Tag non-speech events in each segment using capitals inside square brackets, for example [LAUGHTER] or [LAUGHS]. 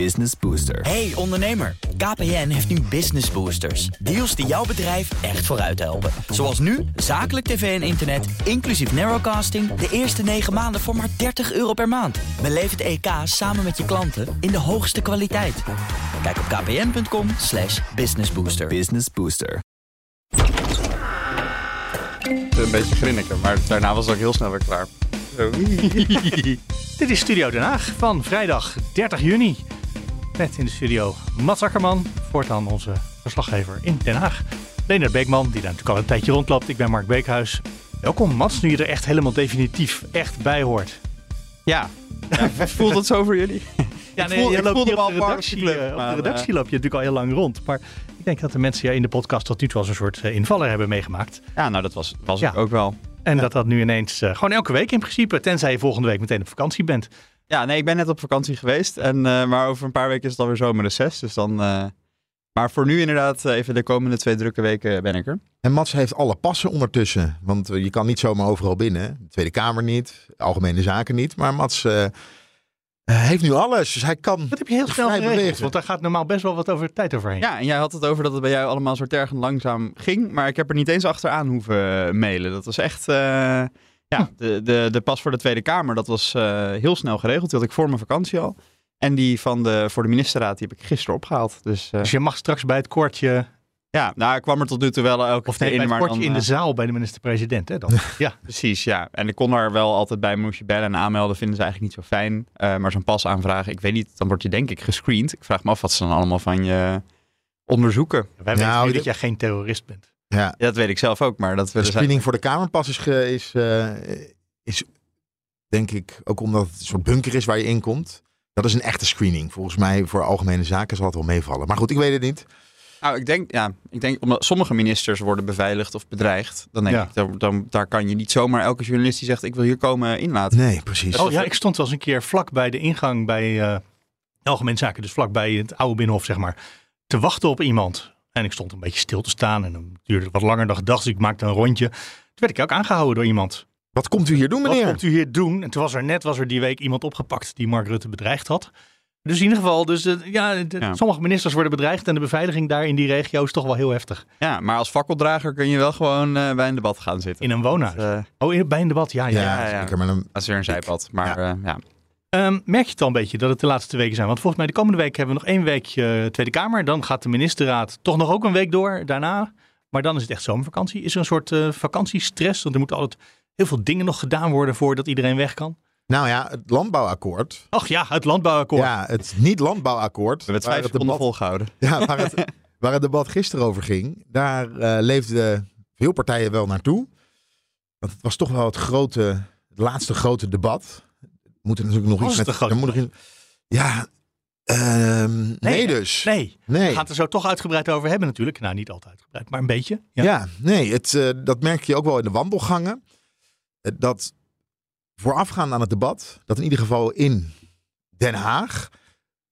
Business Booster. Hey ondernemer, KPN heeft nu Business Boosters. Deals die jouw bedrijf echt vooruit helpen. Zoals nu, zakelijk tv en internet, inclusief narrowcasting... de eerste 9 maanden voor maar 30 euro per maand. Beleef het EK samen met je klanten in de hoogste kwaliteit. Kijk op kpn.com slash businessbooster. Business Booster. Een beetje grinniken, maar daarna was het ook heel snel weer klaar. [LAUGHS] Zo. Dit is Studio Den Haag van vrijdag 30 juni. Met in de studio Mats Akkerman, voortaan onze verslaggever in Den Haag. Leonard Beekman, die daar natuurlijk al een tijdje rondloopt. Ik ben Mark Beekhuis. Welkom Mats, nu je er echt helemaal definitief echt bij hoort. Ja. ja. [LAUGHS] Voelt het zo voor jullie? [LAUGHS] Ja, nee, voel, je ik loopt voelde hier me op de al redactie, eh, op de redactie loop je natuurlijk al heel lang rond. Maar ik denk dat de mensen in de podcast tot nu toe als een soort eh, invaller hebben meegemaakt. eh, Ja, nou dat was, was Ja. ook wel. En dat dat nu ineens eh, gewoon elke week in principe, tenzij je volgende week meteen op vakantie bent. Ja, nee, ik ben net op vakantie geweest. En, eh, maar over een paar weken is het alweer zomerreces. Dus dan... eh, maar voor nu inderdaad, eh, even de komende twee drukke weken ben ik er. En Mats heeft alle passen ondertussen. Want je kan niet zomaar overal binnen. De Tweede Kamer niet, Algemene Zaken niet. Maar Mats heeft nu alles. Dus hij kan Dat heb je heel snel geregeld, bewegen. want daar gaat normaal best wel wat over tijd overheen. Ja, en jij had het over dat het bij jou allemaal zo tergend langzaam ging. Maar ik heb er niet eens achteraan hoeven mailen. Dat was echt... ja, de, de, de pas voor de Tweede Kamer, dat was eh, heel snel geregeld. Die had ik voor mijn vakantie al. En die van de, voor de ministerraad, die heb ik gisteren opgehaald. Dus eh, Dus je mag straks bij het koortje, ja, nou, ik kwam er tot nu toe wel elke of nee, keer bij in. het Maar dan, in de eh, zaal bij de minister-president. Hè, dan. [LAUGHS] ja. Precies, ja. En ik kon daar wel altijd bij, moest je bellen en aanmelden, vinden ze eigenlijk niet zo fijn. Eh, maar zo'n pas aanvragen, ik weet niet, dan word je denk ik gescreend. Ik vraag me af wat ze dan allemaal van je onderzoeken. Wij weten Nou, dat jij geen terrorist bent. Ja, Ja, dat weet ik zelf ook, maar dat de zij... screening voor de Kamerpas is, ge- is, eh, is, denk ik, ook omdat het een soort bunker is waar je in komt. Dat is een echte screening. Volgens mij voor algemene zaken zal het wel meevallen. Maar goed, ik weet het niet. Nou, ik denk, ja, ik denk omdat sommige ministers worden beveiligd of bedreigd. Dan denk Ja. ik, dan, dan, daar kan je niet zomaar elke journalist die zegt, ik wil hier komen inlaten. Nee, precies. Oh ja, ik stond wel eens een keer vlak bij de ingang bij eh Algemeen Zaken, dus vlak bij het oude Binnenhof, zeg maar, te wachten op iemand. En ik stond een beetje stil te staan en dan duurde het wat langer dan gedacht, dus ik maakte een rondje. Toen werd ik ook aangehouden door iemand. Wat komt u hier doen, Wat meneer? komt u hier doen? En toen was er net was er die week iemand opgepakt die Mark Rutte bedreigd had. Dus in ieder geval, dus, eh, ja, de- Ja. sommige ministers worden bedreigd en de beveiliging daar in die regio is toch wel heel heftig. Ja, maar als fakkeldrager kun je wel gewoon eh, bij een debat gaan zitten. In een woonhuis. Eh, oh, bij een debat, ja. ja. Ja, ja, ja. is weer een zijpad. Maar ja. Ehm, merk je het al een beetje dat het de laatste weken zijn? Want volgens mij de komende week hebben we nog één weekje Tweede Kamer. Dan gaat de ministerraad toch nog ook een week door daarna. Maar dan is het echt zomervakantie. Is er een soort eh, vakantiestress? Want er moeten altijd heel veel dingen nog gedaan worden voordat iedereen weg kan. nou ja, het landbouwakkoord. Ach ja, het landbouwakkoord. Ja, het niet-landbouwakkoord. We hebben het waar vijf seconden volgehouden. Ja, waar het, [LAUGHS] waar het debat gisteren over ging, daar eh, leefden veel partijen wel naartoe. Want het was toch wel het grote, het laatste grote debat. Moet er natuurlijk nog iets het met. er moet nog iets- ja, ehm, nee, dus. Nee, Nee. we gaan het er zo toch uitgebreid over hebben natuurlijk. Nou, niet altijd uitgebreid, maar een beetje. Ja. Ja, nee, het, eh, dat merk je ook wel in de wandelgangen. Eh, dat voorafgaand aan het debat, dat in ieder geval in Den Haag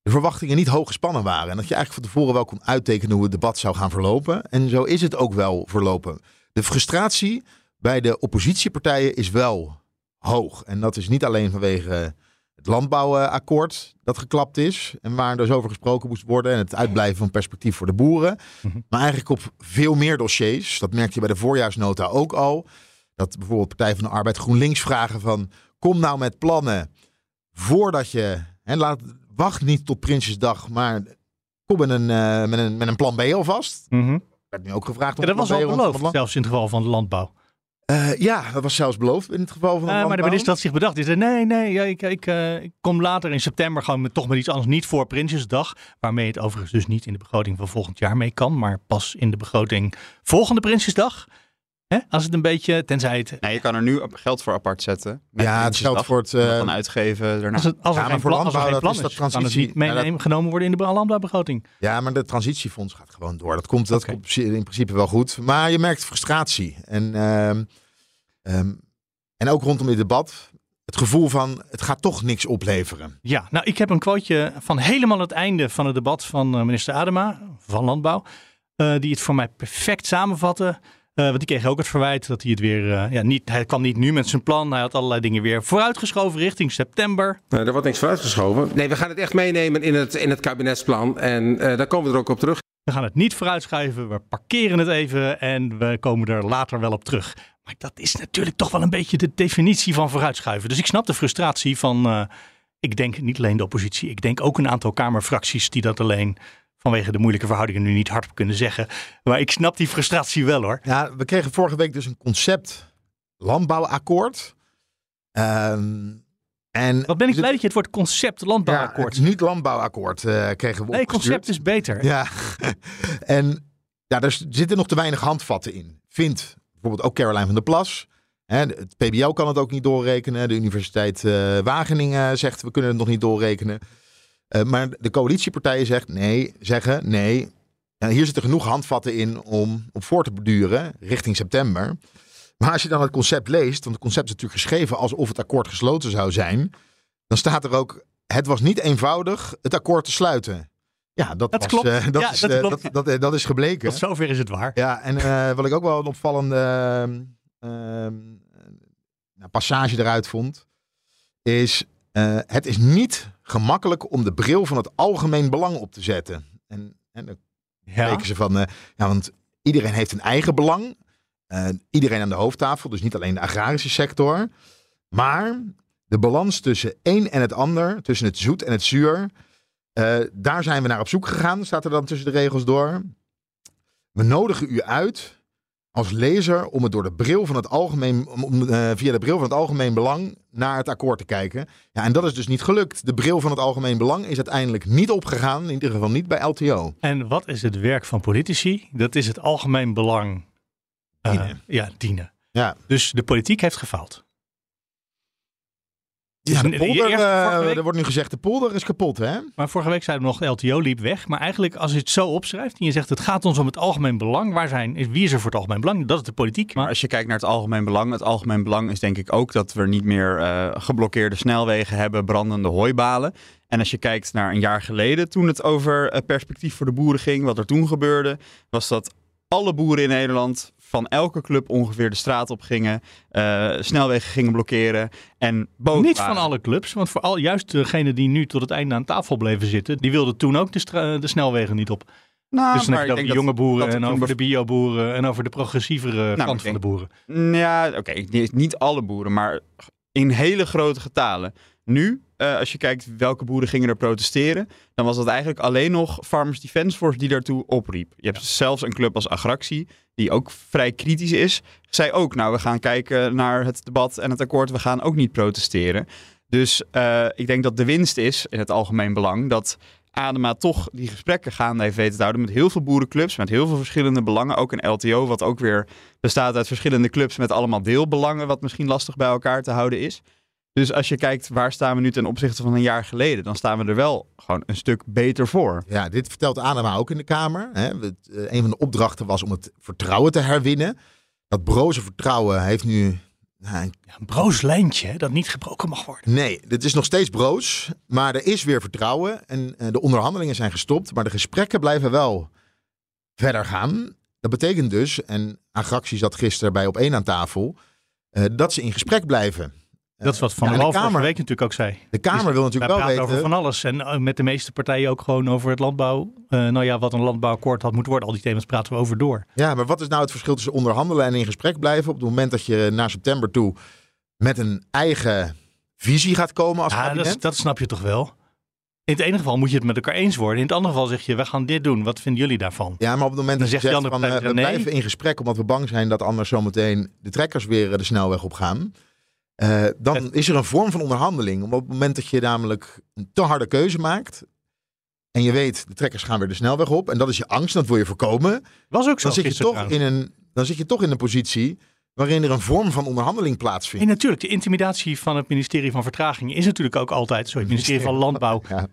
de verwachtingen niet hoog gespannen waren. En dat je eigenlijk van tevoren wel kon uittekenen hoe het debat zou gaan verlopen. En zo is het ook wel verlopen. De frustratie bij de oppositiepartijen is wel hoog. En dat is niet alleen vanwege het landbouwakkoord dat geklapt is. En waar dus over gesproken moest worden. En het uitblijven van perspectief voor de boeren. Maar eigenlijk op veel meer dossiers. Dat merk je bij de voorjaarsnota ook al. Dat bijvoorbeeld Partij van de Arbeid GroenLinks vragen van... kom nou met plannen voordat je... Hè, laat, wacht niet tot Prinsjesdag, maar kom met een, eh, met een, met een plan B alvast. Mhm. werd nu ook gevraagd om Ja, dat was al beloofd, zelfs in het geval van de landbouw. Eh, ja, dat was zelfs beloofd in het geval van de Eh, maar de minister had zich bedacht. Die zei, nee, nee, ja, ik, ik, eh, ik kom later in september gewoon met, toch met iets anders. Niet voor Prinsjesdag, waarmee het overigens dus niet in de begroting van volgend jaar mee kan. Maar pas in de begroting volgende Prinsjesdag. Hè? Als het een beetje, tenzij het... Nee, je kan er nu geld voor apart zetten. Ja, het geldt voor het... Dan uitgeven daarna. Als, het, als er Ja, maar geen voor plan, als er landbouw, geen dat plan is is, dat kan het transitie- niet meenemen, ja, dat- genomen worden in de landbouwbegroting. Ja, maar de transitiefonds gaat gewoon door. Dat komt, dat komt in principe wel goed. Maar je merkt frustratie. En, ehm, ehm, en ook rondom dit debat. Het gevoel van het gaat toch niks opleveren. Ja, nou ik heb een quoteje van helemaal het einde van het debat van eh, minister Adema van Landbouw. eh, die het voor mij perfect samenvatte. Uh, want die kreeg ook het verwijt dat hij het weer. Uh, ja, niet, hij kwam niet nu met zijn plan. Hij had allerlei dingen weer vooruitgeschoven richting september. Nee, er wordt niks vooruitgeschoven. Nee, we gaan het echt meenemen in het, in het kabinetsplan. En uh, daar komen we er ook op terug. We gaan het niet vooruitschuiven. We parkeren het even en we komen er later wel op terug. Maar dat is natuurlijk toch wel een beetje de definitie van vooruitschuiven. Dus ik snap de frustratie van. ik denk niet alleen de oppositie. Ik denk ook een aantal Kamerfracties die dat alleen vanwege de moeilijke verhoudingen nu niet hardop kunnen zeggen. Maar ik snap die frustratie wel hoor. Ja, we kregen vorige week dus een concept landbouwakkoord. Um, en Wat ben ik blij dat je het woord concept landbouwakkoord. Ja, niet landbouwakkoord uh, kregen we Nee, concept is beter. Ja, [LAUGHS] en ja, er zitten nog te weinig handvatten in. Vindt bijvoorbeeld ook Caroline van der Plas. Hè, het PBL kan het ook niet doorrekenen. De Universiteit uh, Wageningen zegt we kunnen het nog niet doorrekenen. Uh, maar de coalitiepartijen zegt nee, zeggen nee. hier zitten genoeg handvatten in om op voor te beduren richting september. Maar als je dan het concept leest, want het concept is natuurlijk geschreven alsof het akkoord gesloten zou zijn, dan staat er ook: het was niet eenvoudig het akkoord te sluiten. Ja, dat, dat was, klopt. Uh, dat, ja, is, dat, uh, klopt. dat, dat, dat, is gebleken. Tot zover is het waar. Ja, en wat ik ook wel een opvallende ehm, passage eruit vond, is het is niet gemakkelijk om de bril van het algemeen belang op te zetten. En, en dan ja. ze van, ja, want iedereen heeft een eigen belang. Iedereen aan de hoofdtafel, dus niet alleen de agrarische sector. Maar de balans tussen een en het ander, tussen het zoet en het zuur, daar zijn we naar op zoek gegaan, staat er dan tussen de regels door. We nodigen u uit als lezer om het door de bril van het algemeen, om, uh, via de bril van het algemeen belang naar het akkoord te kijken. Ja, en dat is dus niet gelukt. De bril van het algemeen belang is uiteindelijk niet opgegaan, in ieder geval niet bij LTO. En wat is het werk van politici? Dat is het algemeen belang uh, dienen. Ja, dienen. Ja. Dus de politiek heeft gefaald. Ja, de polder, uh, er wordt nu gezegd, de polder is kapot, hè? Maar vorige week zeiden we nog, de LTO liep weg. Maar eigenlijk, als je het zo opschrijft en je zegt, het gaat ons om het algemeen belang. Waar zijn, wie is er voor het algemeen belang? Dat is de politiek. Maar als je kijkt naar het algemeen belang, het algemeen belang is denk ik ook dat we niet meer uh, geblokkeerde snelwegen hebben, brandende hooibalen. En als je kijkt naar een jaar geleden, toen het over uh, perspectief voor de boeren ging, wat er toen gebeurde, was dat alle boeren in Nederland van elke club ongeveer de straat op gingen, uh, snelwegen gingen blokkeren en boos Niet waren. van alle clubs, want vooral juist degenen die nu tot het einde aan tafel bleven zitten, die wilden toen ook de, de snelwegen niet op. Nou, dus dan heb je over de jonge boeren en over de bioboeren en over de progressievere maar kant van de boeren. Ja, oké, niet- niet alle boeren, maar in hele grote getalen. Nu, eh, als je kijkt welke boeren gingen er protesteren, dan was dat eigenlijk alleen nog Farmers Defence Force die daartoe opriep. Je hebt zelfs een club als Agractie, die ook vrij kritisch is, zei ook, nou, we gaan kijken naar het debat en het akkoord, we gaan ook niet protesteren. Dus eh, ik denk dat de winst is, in het algemeen belang, dat Adema toch die gesprekken gaande heeft weten te houden met heel veel boerenclubs, met heel veel verschillende belangen. Ook een LTO, wat ook weer bestaat uit verschillende clubs met allemaal deelbelangen, wat misschien lastig bij elkaar te houden is. Dus als je kijkt waar staan we nu ten opzichte van een jaar geleden, dan staan we er wel gewoon een stuk beter voor. Ja, dit vertelt Adema ook in de Kamer. Hè. Het, eh, een van de opdrachten was om het vertrouwen te herwinnen. Dat broze vertrouwen heeft nu... nou, een Ja, een broos lijntje dat niet gebroken mag worden. Nee, het is nog steeds broos, maar er is weer vertrouwen. En eh, de onderhandelingen zijn gestopt, maar de gesprekken blijven wel verder gaan. Dat betekent dus, en Agractie zat gisteren bij op één aan tafel, eh, dat ze in gesprek blijven. Dat is wat Van Ja, de Kamer- week natuurlijk ook zei. De Kamer Dus wil natuurlijk wel praten weten... over van alles. En eh, met de meeste partijen ook gewoon over het landbouw. Eh, nou ja, wat een landbouwakkoord had moeten worden. Al die thema's praten we over door. Ja, maar wat is nou het verschil tussen onderhandelen en in gesprek blijven op het moment dat je naar september toe met een eigen visie gaat komen als Ja, kabinet? dat, dat snap je toch wel? In het ene geval moet je het met elkaar eens worden. In het andere geval zeg je, we gaan dit doen. Wat vinden jullie daarvan? Ja, maar op het moment dat je zegt van, eh, we nee. blijven in gesprek omdat we bang zijn dat anders zometeen de trekkers weer de snelweg op gaan. Eh, dan is er een vorm van onderhandeling. Om op het moment dat je namelijk een te harde keuze maakt. En je weet, de trekkers gaan weer de snelweg op. En dat is je angst, dat wil je voorkomen. Was ook zo Dan zit, je toch trouwens. in een, dan zit je toch in een positie waarin er een vorm van onderhandeling plaatsvindt. En natuurlijk, de intimidatie van het ministerie van Vertraging is natuurlijk ook altijd... Sorry, het ministerie van Landbouw. Ja.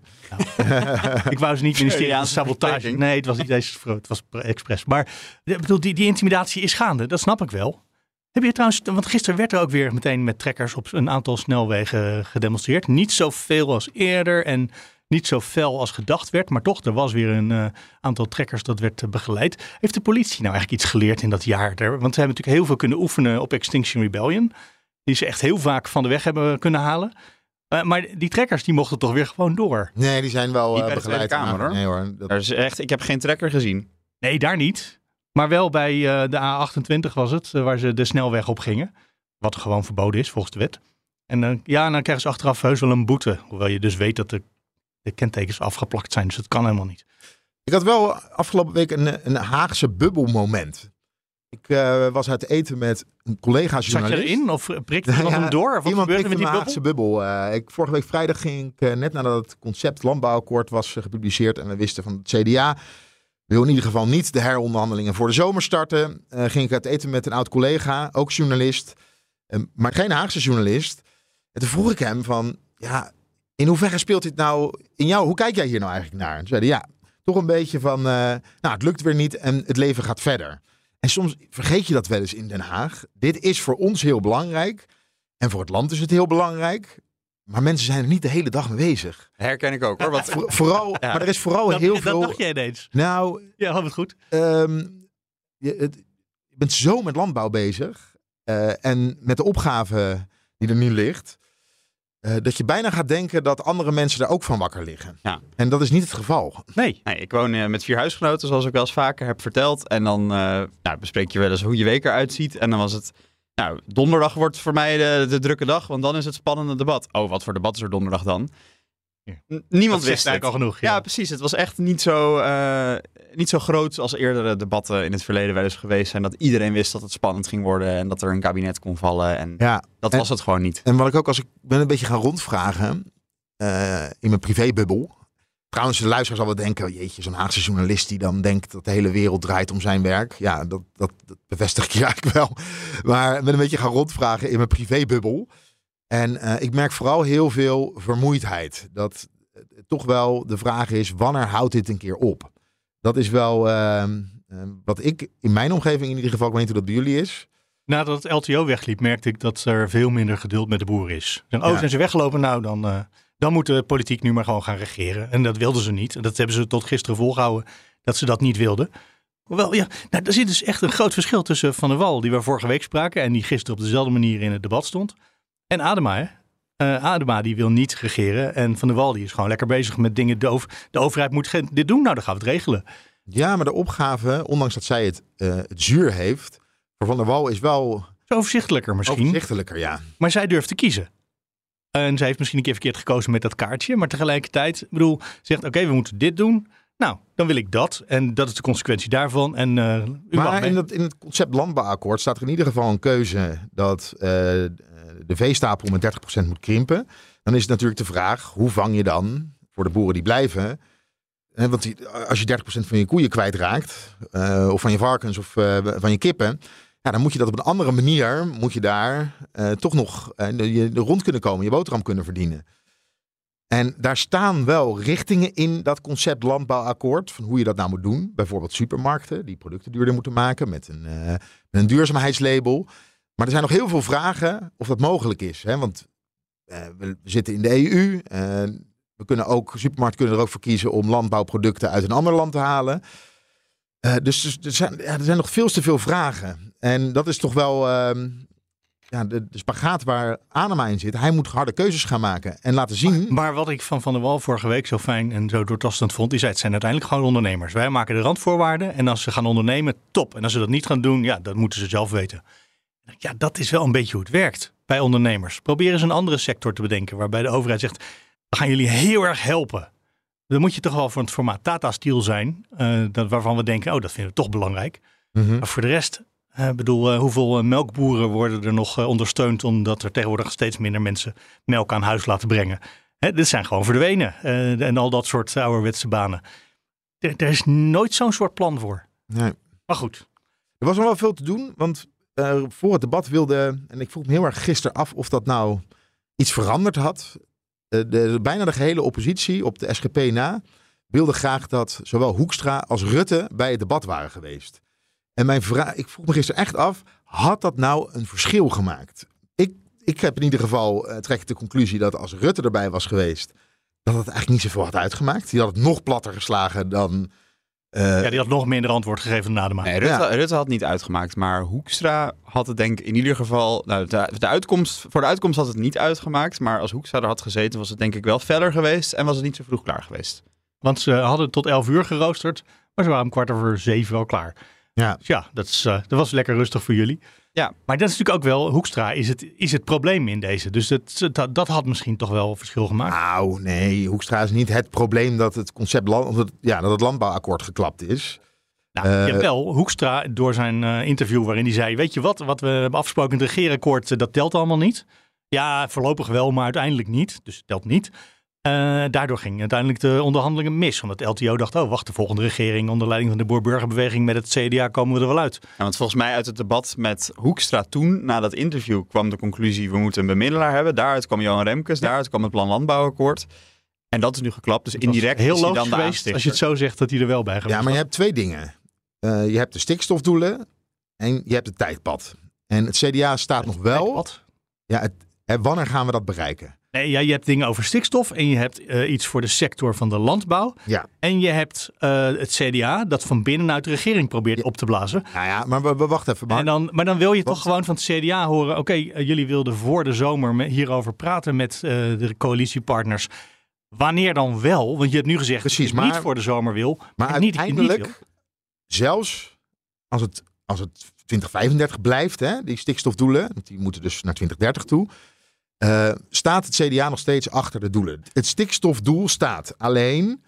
[LAUGHS] Ik wou ze niet ministerie Freudiaanse Sabotage. Nee, het was niet deze het was expres. Maar ik bedoel, die, die intimidatie is gaande. Dat snap ik wel. Heb je trouwens, want gisteren werd er ook weer meteen met trekkers op een aantal snelwegen gedemonstreerd. Niet zoveel als eerder. En niet zo fel als gedacht werd. Maar toch, er was weer een uh, aantal trekkers dat werd uh, begeleid. Heeft de politie nou eigenlijk iets geleerd in dat jaar? Want ze hebben natuurlijk heel veel kunnen oefenen op Extinction Rebellion. Die ze echt heel vaak van de weg hebben kunnen halen. Uh, maar die trekkers die mochten toch weer gewoon door? Nee, die zijn wel Niet bij de begeleid. Kamer, hoor. Nee hoor. Dat- Er is echt, ik heb geen trekker gezien. Nee, daar niet. Maar wel bij eh, de A28 was het, eh, waar ze de snelweg op gingen. Wat gewoon verboden is volgens de wet. En dan ja, dan krijgen ze achteraf heus wel een boete. Hoewel je dus weet dat de, de kentekens afgeplakt zijn. Dus dat kan helemaal niet. Ik had wel afgelopen week een, een Haagse bubbelmoment. Ik eh, was uit eten met een collega Zat je journalist. erin of prikte [LAUGHS] iemand Ja, hem door? Of wat Iemand met prikte die mijn bubbel? Haagse bubbel. Eh, ik, vorige week vrijdag ging ik, eh, net nadat het concept landbouwakkoord was eh, gepubliceerd en we wisten van het CDA wil in ieder geval niet de heronderhandelingen voor de zomer starten, eh, ging ik uit eten met een oud collega, ook journalist, eh, maar geen Haagse journalist. En toen vroeg ik hem van, ja, in hoeverre speelt dit nou in jou? Hoe kijk jij hier nou eigenlijk naar? En toen zei hij, ja, toch een beetje van, eh, nou, het lukt weer niet en het leven gaat verder. En soms vergeet je dat wel eens in Den Haag. Dit is voor ons heel belangrijk. En voor het land is het heel belangrijk. Maar mensen zijn er niet de hele dag mee bezig. Herken ik ook hoor. Want Voor- vooral, [LAUGHS] Ja. Maar er is vooral Dat, heel dat veel... dacht jij ineens. Nou, Ja, had het goed. ehm, je, het- je bent zo met landbouw bezig. eh, en met de opgave die er nu ligt. eh, dat je bijna gaat denken dat andere mensen daar ook van wakker liggen. Ja. En dat is niet het geval. Nee. Nee, ik woon eh, met vier huisgenoten, zoals ik wel eens vaker heb verteld. En dan nou, bespreek je wel eens hoe je week eruit ziet. En dan was het... Nou, donderdag wordt voor mij de, de drukke dag, want dan is het spannende debat. Oh, wat voor debat is er donderdag dan? Ja. Niemand wist eigenlijk al genoeg. Ja, precies. Het was echt niet zo, eh, niet zo groot als eerdere debatten in het verleden wel eens geweest zijn. Dat iedereen wist dat het spannend ging worden en dat er een kabinet kon vallen. En Ja. dat En- was het gewoon niet. En wat ik ook als ik ben een beetje gaan rondvragen eh, in mijn privébubbel. Trouwens, de luisteraar zal wel denken, jeetje, zo'n Haagse journalist die dan denkt dat de hele wereld draait om zijn werk. Ja, dat, dat, dat bevestig ik je [LAUGHS] eigenlijk wel. Maar ik ben een beetje gaan rondvragen in mijn privébubbel. En eh, ik merk vooral heel veel vermoeidheid. Dat eh, toch wel de vraag is, wanneer houdt dit een keer op? Dat is wel ehm, eh, wat ik in mijn omgeving in ieder geval, ik weet niet hoe dat bij jullie is. Nadat het LTO wegliep, merkte ik dat er veel minder geduld met de boeren is. Ze oh, Ja. zijn ze weggelopen? Nou, dan, eh, dan moet de politiek nu maar gewoon gaan regeren. En dat wilden ze niet. En dat hebben ze tot gisteren volgehouden, dat ze dat niet wilden. Hoewel, ja, nou, er zit dus echt een groot verschil tussen Van der Wal, die we vorige week spraken... en die gisteren op dezelfde manier in het debat stond, en Adema, hè? Eh, Adema die wil niet regeren en Van der Wal die is gewoon lekker bezig met dingen. De, over- de overheid moet dit doen, nou dan gaan we het regelen. Ja, maar de opgave, ondanks dat zij het, eh, het zuur heeft, voor Van der Wal is wel Zo overzichtelijker misschien. overzichtelijker, ja. Maar zij durft te kiezen. En zij heeft misschien een keer verkeerd gekozen met dat kaartje. Maar tegelijkertijd, ik bedoel, zegt oké, we moeten dit doen. Nou, dan wil ik dat. En dat is de consequentie daarvan. En u mag Maar in, dat, in het concept landbouwakkoord staat er in ieder geval een keuze dat eh, de veestapel met 30% moet krimpen. Dan is het natuurlijk de vraag, hoe vang je dan voor de boeren die blijven... hè, want die, als je 30% van je koeien kwijtraakt, eh of van je varkens of van je kippen... Ja, dan moet je dat op een andere manier, moet je daar eh, toch nog eh, je- rond kunnen komen, je boterham kunnen verdienen. En daar staan wel richtingen in dat concept landbouwakkoord. Van hoe je dat nou moet doen. Bijvoorbeeld supermarkten die producten duurder moeten maken met een, eh, met een duurzaamheidslabel. Maar er zijn nog heel veel vragen of dat mogelijk is. Hè? Want we zitten in de EU. we kunnen ook, supermarkten kunnen er ook voor kiezen om landbouwproducten uit een ander land te halen. Eh, dus dus er zijn, er nog veel te veel vragen. En dat is toch wel ehm, ja, de, de spagaat waar Anema in zit. Hij moet harde keuzes gaan maken en laten zien. Maar wat ik van Van der Wal vorige week zo fijn en zo doortastend vond, die zei het zijn uiteindelijk gewoon ondernemers. Wij maken de randvoorwaarden en als ze gaan ondernemen, top. En als ze dat niet gaan doen, ja, dat moeten ze zelf weten. Ja, dat is wel een beetje hoe het werkt bij ondernemers. Probeer eens een andere sector te bedenken waarbij de overheid zegt, we gaan jullie heel erg helpen. Dan moet je toch wel voor het formaat Tata Steel zijn, eh, dat, waarvan we denken, oh, dat vinden we toch belangrijk. Mhm. Maar voor de rest, ik bedoel, eh, hoeveel eh, melkboeren worden er nog eh, ondersteund omdat er tegenwoordig steeds minder mensen melk aan huis laten brengen? Hè, dit zijn gewoon verdwenen eh, en al dat soort ouderwetse banen. Er, er is nooit zo'n soort plan voor. Nee. Maar goed, Er was nog wel veel te doen, want eh, voor het debat wilde, en ik vroeg me heel erg gisteren af of dat nou iets veranderd had. Eh, de, bijna de gehele oppositie op de SGP na wilde graag dat zowel Hoekstra als Rutte bij het debat waren geweest. En mijn vraag, ik vroeg me gisteren echt af, had dat nou een verschil gemaakt? Ik, ik heb in ieder geval, eh, trek ik de conclusie dat als Rutte erbij was geweest, dat het eigenlijk niet zoveel had uitgemaakt. Die had het nog platter geslagen dan... eh, Ja, die had nog minder antwoord gegeven na de maand. Nee, Rutte, Ja. Rutte had niet uitgemaakt, maar Hoekstra had het denk ik in ieder geval... Nou, de, de uitkomst, voor de uitkomst had het niet uitgemaakt, maar als Hoekstra er had gezeten was het denk ik wel feller geweest en was het niet zo vroeg klaar geweest. Want ze hadden tot 11 uur geroosterd, maar ze waren om kwart over zeven al klaar. Ja. Dus ja, dat, is, eh, dat was lekker rustig voor jullie. Ja. Maar dat is natuurlijk ook wel, Hoekstra is het, is het probleem in deze. Dus dat, dat, dat had misschien toch wel verschil gemaakt. Nou, nee, Hoekstra is niet het probleem dat het concept land, dat, ja, dat het landbouwakkoord geklapt is. Nou, Eh, jawel, Hoekstra door zijn eh, interview waarin hij zei, weet je wat, wat we hebben afgesproken in het regeerakkoord, eh, dat telt allemaal niet. Ja, voorlopig wel, maar uiteindelijk niet. Dus het telt niet. Eh, daardoor gingen uiteindelijk de onderhandelingen mis. Omdat de LTO dacht, oh wacht, de volgende regering onder leiding van de Boer-Burgerbeweging met het CDA komen we er wel uit. Ja, want volgens mij uit het debat met Hoekstra toen, na dat interview, kwam de conclusie: we moeten een bemiddelaar hebben. Daaruit kwam Johan Remkes, daaruit kwam het Plan Landbouwakkoord. En dat is nu geklapt. Dus Het indirect heel is hij logisch dan de geweest aanstichter. als je het zo zegt dat hij er wel bij geweest Ja, maar je hebt twee dingen. Eh, je hebt de stikstofdoelen en je hebt het tijdpad. En het CDA staat nog wel. Ja, het, hè, wanneer gaan we dat bereiken? Nee, ja, je hebt dingen over stikstof en je hebt eh, iets voor de sector van de landbouw. Ja. En je hebt eh, het CDA dat van binnenuit de regering probeert op te blazen. Nou ja, maar we, we wachten even. Maar En dan, maar dan wil je Wat? toch gewoon van het CDA horen: oké, eh, jullie wilden voor de zomer me- hierover praten met de coalitiepartners. Wanneer dan wel? Want je hebt nu gezegd Precies, dat je maar- niet voor de zomer wil. Maar en niet uiteindelijk, zelfs als het, als het 2035 blijft, hè, die stikstofdoelen, die moeten dus naar 2030 toe, eh, staat het CDA nog steeds achter de doelen. Het stikstofdoel staat. Alleen,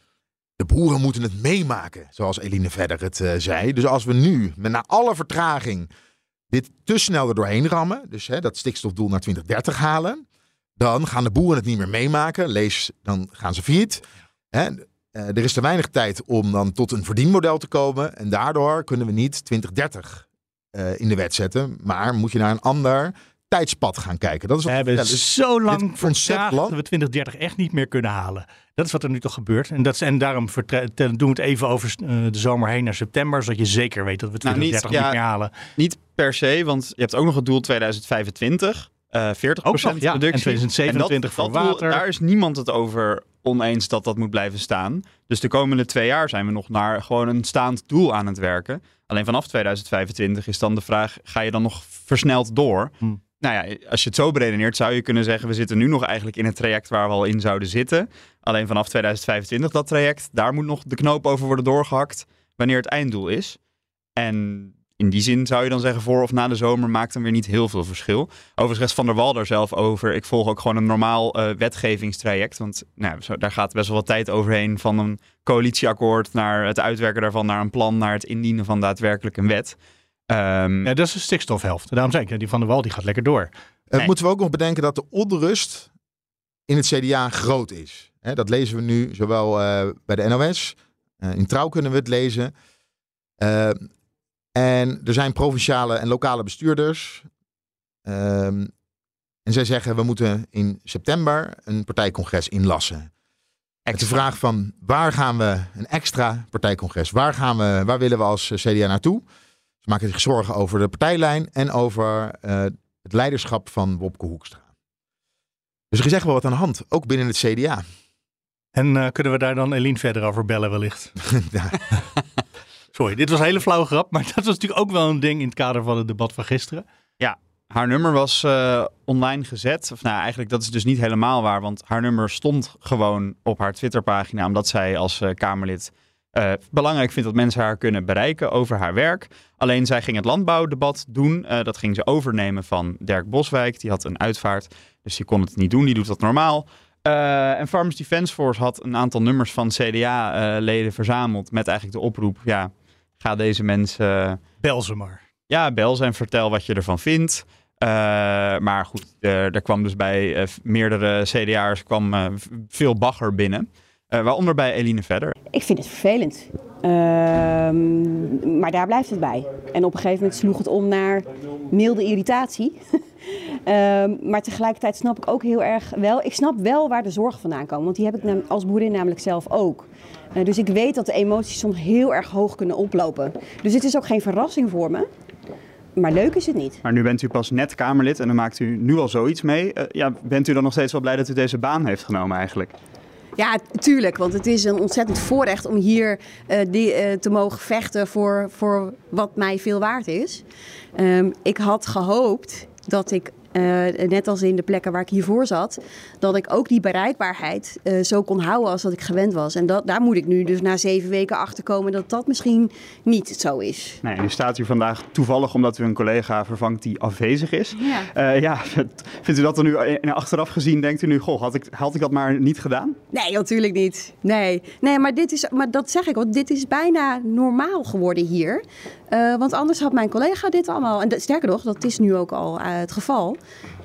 de boeren moeten het meemaken, zoals Eline verder het eh, zei. Dus als we nu, met na alle vertraging, dit te snel er doorheen rammen, dus hè, dat stikstofdoel naar 2030 halen, dan gaan de boeren het niet meer meemaken. Lees, dan gaan ze failliet. Eh, er is te weinig tijd om dan tot een verdienmodel te komen. En daardoor kunnen we niet 2030 eh, in de wet zetten. Maar moet je naar een ander tijdspad gaan kijken. Dat is We hebben ja, dus zo lang concept dat we 2030 echt niet meer kunnen halen. Dat is wat er nu toch gebeurt. En, dat is, en daarom doen we het even over eh, de zomer heen naar september. Zodat je zeker weet dat we Nou, niet- 2030 niet, ja, meer halen. Niet per se, want je hebt ook nog het doel 2025. eh 40% Ook nog, ja. En productie. 2027 voor water. daar is niemand het over oneens dat dat moet blijven staan. Dus de komende twee jaar zijn we nog naar gewoon een staand doel aan het werken. Alleen vanaf 2025 is dan de vraag, ga je dan nog versneld door? Hm. Nou ja, als je het zo beredeneert, zou je kunnen zeggen, we zitten nu nog eigenlijk in het traject waar we al in zouden zitten. Alleen vanaf 2025, dat traject, daar moet nog de knoop over worden doorgehakt wanneer het einddoel is. En in die zin zou je dan zeggen, voor of na de zomer maakt dan weer niet heel veel verschil. Overigens Van der Wal daar zelf over. Ik volg ook gewoon een normaal eh, wetgevingstraject. Want nou, daar gaat best wel wat tijd overheen. Van een coalitieakkoord naar het uitwerken daarvan, naar een plan, naar het indienen van daadwerkelijk een wet. Ehm, Ja, dat is de stikstofhelft. Daarom zei ik, die van der Wal die gaat lekker door. Eh, Nee. Moeten we ook nog bedenken dat de onrust in het CDA groot is. Hè, dat lezen we nu zowel eh, bij de NOS. eh, in Trouw kunnen we het lezen. En er zijn provinciale en lokale bestuurders. Ehm, en zij zeggen we moeten in september een partijcongres inlassen. De vraag van waar gaan we een extra partijcongres? Waar, gaan we, waar willen we als CDA naartoe? Ze maken zich zorgen over de partijlijn en over eh, het leiderschap van Wopke Hoekstra. Dus er is echt wel wat aan de hand, ook binnen het CDA. En eh, kunnen we daar dan Eline verder over bellen wellicht? [LAUGHS] [LAUGHS] Ja, Sorry, dit was een hele flauwe grap. Maar [LAUGHS] dat was natuurlijk ook wel een ding in het kader van het debat van gisteren. Haar nummer was eh, online gezet. Of nou, eigenlijk dat is dus niet helemaal waar. Want haar nummer stond gewoon op haar Twitterpagina. Omdat zij als eh, Kamerlid eh, belangrijk vindt dat mensen haar kunnen bereiken over haar werk. Alleen zij ging het landbouwdebat doen. Eh, dat ging ze overnemen van Dirk Boswijk. Die had een uitvaart. Dus die kon het niet doen. Die doet dat normaal. Eh, en Farmers Defence Force had een aantal nummers van CDA-leden verzameld. Met eigenlijk de oproep: ja, ga deze mensen Bel ze maar. ja, bel ze en vertel wat je ervan vindt. Maar goed, er, er kwam dus bij meerdere CDA'ers kwam, veel bagger binnen. Eh, waaronder bij Eline Verder. Ik vind het vervelend. Ehm, maar daar blijft het bij. En op een gegeven moment sloeg het om naar milde irritatie. [LAUGHS] Ehm, maar tegelijkertijd snap ik ook heel erg wel. Ik snap wel waar de zorgen vandaan komen. Want die heb ik als boerin namelijk zelf ook. Eh, dus ik weet dat de emoties soms heel erg hoog kunnen oplopen. Dus het is ook geen verrassing voor me. Maar leuk is het niet. Maar nu bent u pas net Kamerlid en dan maakt u nu al zoiets mee. Eh, ja, bent u dan nog steeds wel blij dat u deze baan heeft genomen eigenlijk? Ja, tuurlijk. Want het is een ontzettend voorrecht om hier uh, die, uh, te mogen vechten voor, voor wat mij veel waard is. Um, ik had gehoopt dat ik uh, net als in de plekken waar ik hiervoor zat, dat ik ook die bereikbaarheid uh, zo kon houden als dat ik gewend was. En dat, daar moet ik nu dus na zeven weken achter komen dat dat misschien niet zo is. Nee, nu staat u vandaag toevallig omdat u een collega vervangt die afwezig is. Ja, uh, ja vindt u dat er nu achteraf gezien, denkt u nu, goh, had ik, had ik dat maar niet gedaan? Nee, natuurlijk niet. Nee, nee maar, dit is, maar dat zeg ik, want dit is bijna normaal geworden hier. Uh, want anders had mijn collega dit allemaal. En sterker nog, dat is nu ook al uh, het geval.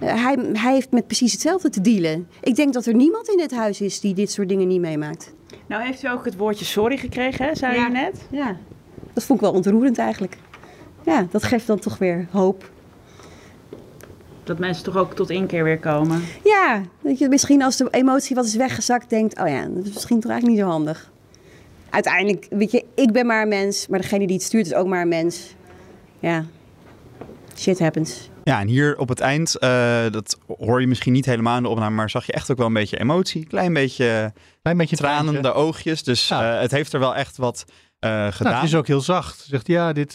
Uh, hij, hij, heeft met precies hetzelfde te dealen. Ik denk dat er niemand in dit huis is die dit soort dingen niet meemaakt. Nou, heeft u ook het woordje sorry gekregen, hè, zei ja. u net? Ja, dat vond ik wel ontroerend eigenlijk. Ja, dat geeft dan toch weer hoop. Dat mensen toch ook tot inkeer weer komen? Ja, dat je misschien als de emotie wat is weggezakt denkt... oh ja, dat is misschien toch eigenlijk niet zo handig uiteindelijk, weet je, ik ben maar een mens, maar degene die het stuurt is ook maar een mens. Ja, shit happens. Ja, en hier op het eind, uh, dat hoor je misschien niet helemaal in de opname, maar zag je echt ook wel een beetje emotie. Klein beetje, Klein beetje tranende traantje. oogjes. Dus ja. uh, het heeft er wel echt wat gedaan. Nou, het is ook heel zacht. Zegt ja, dit,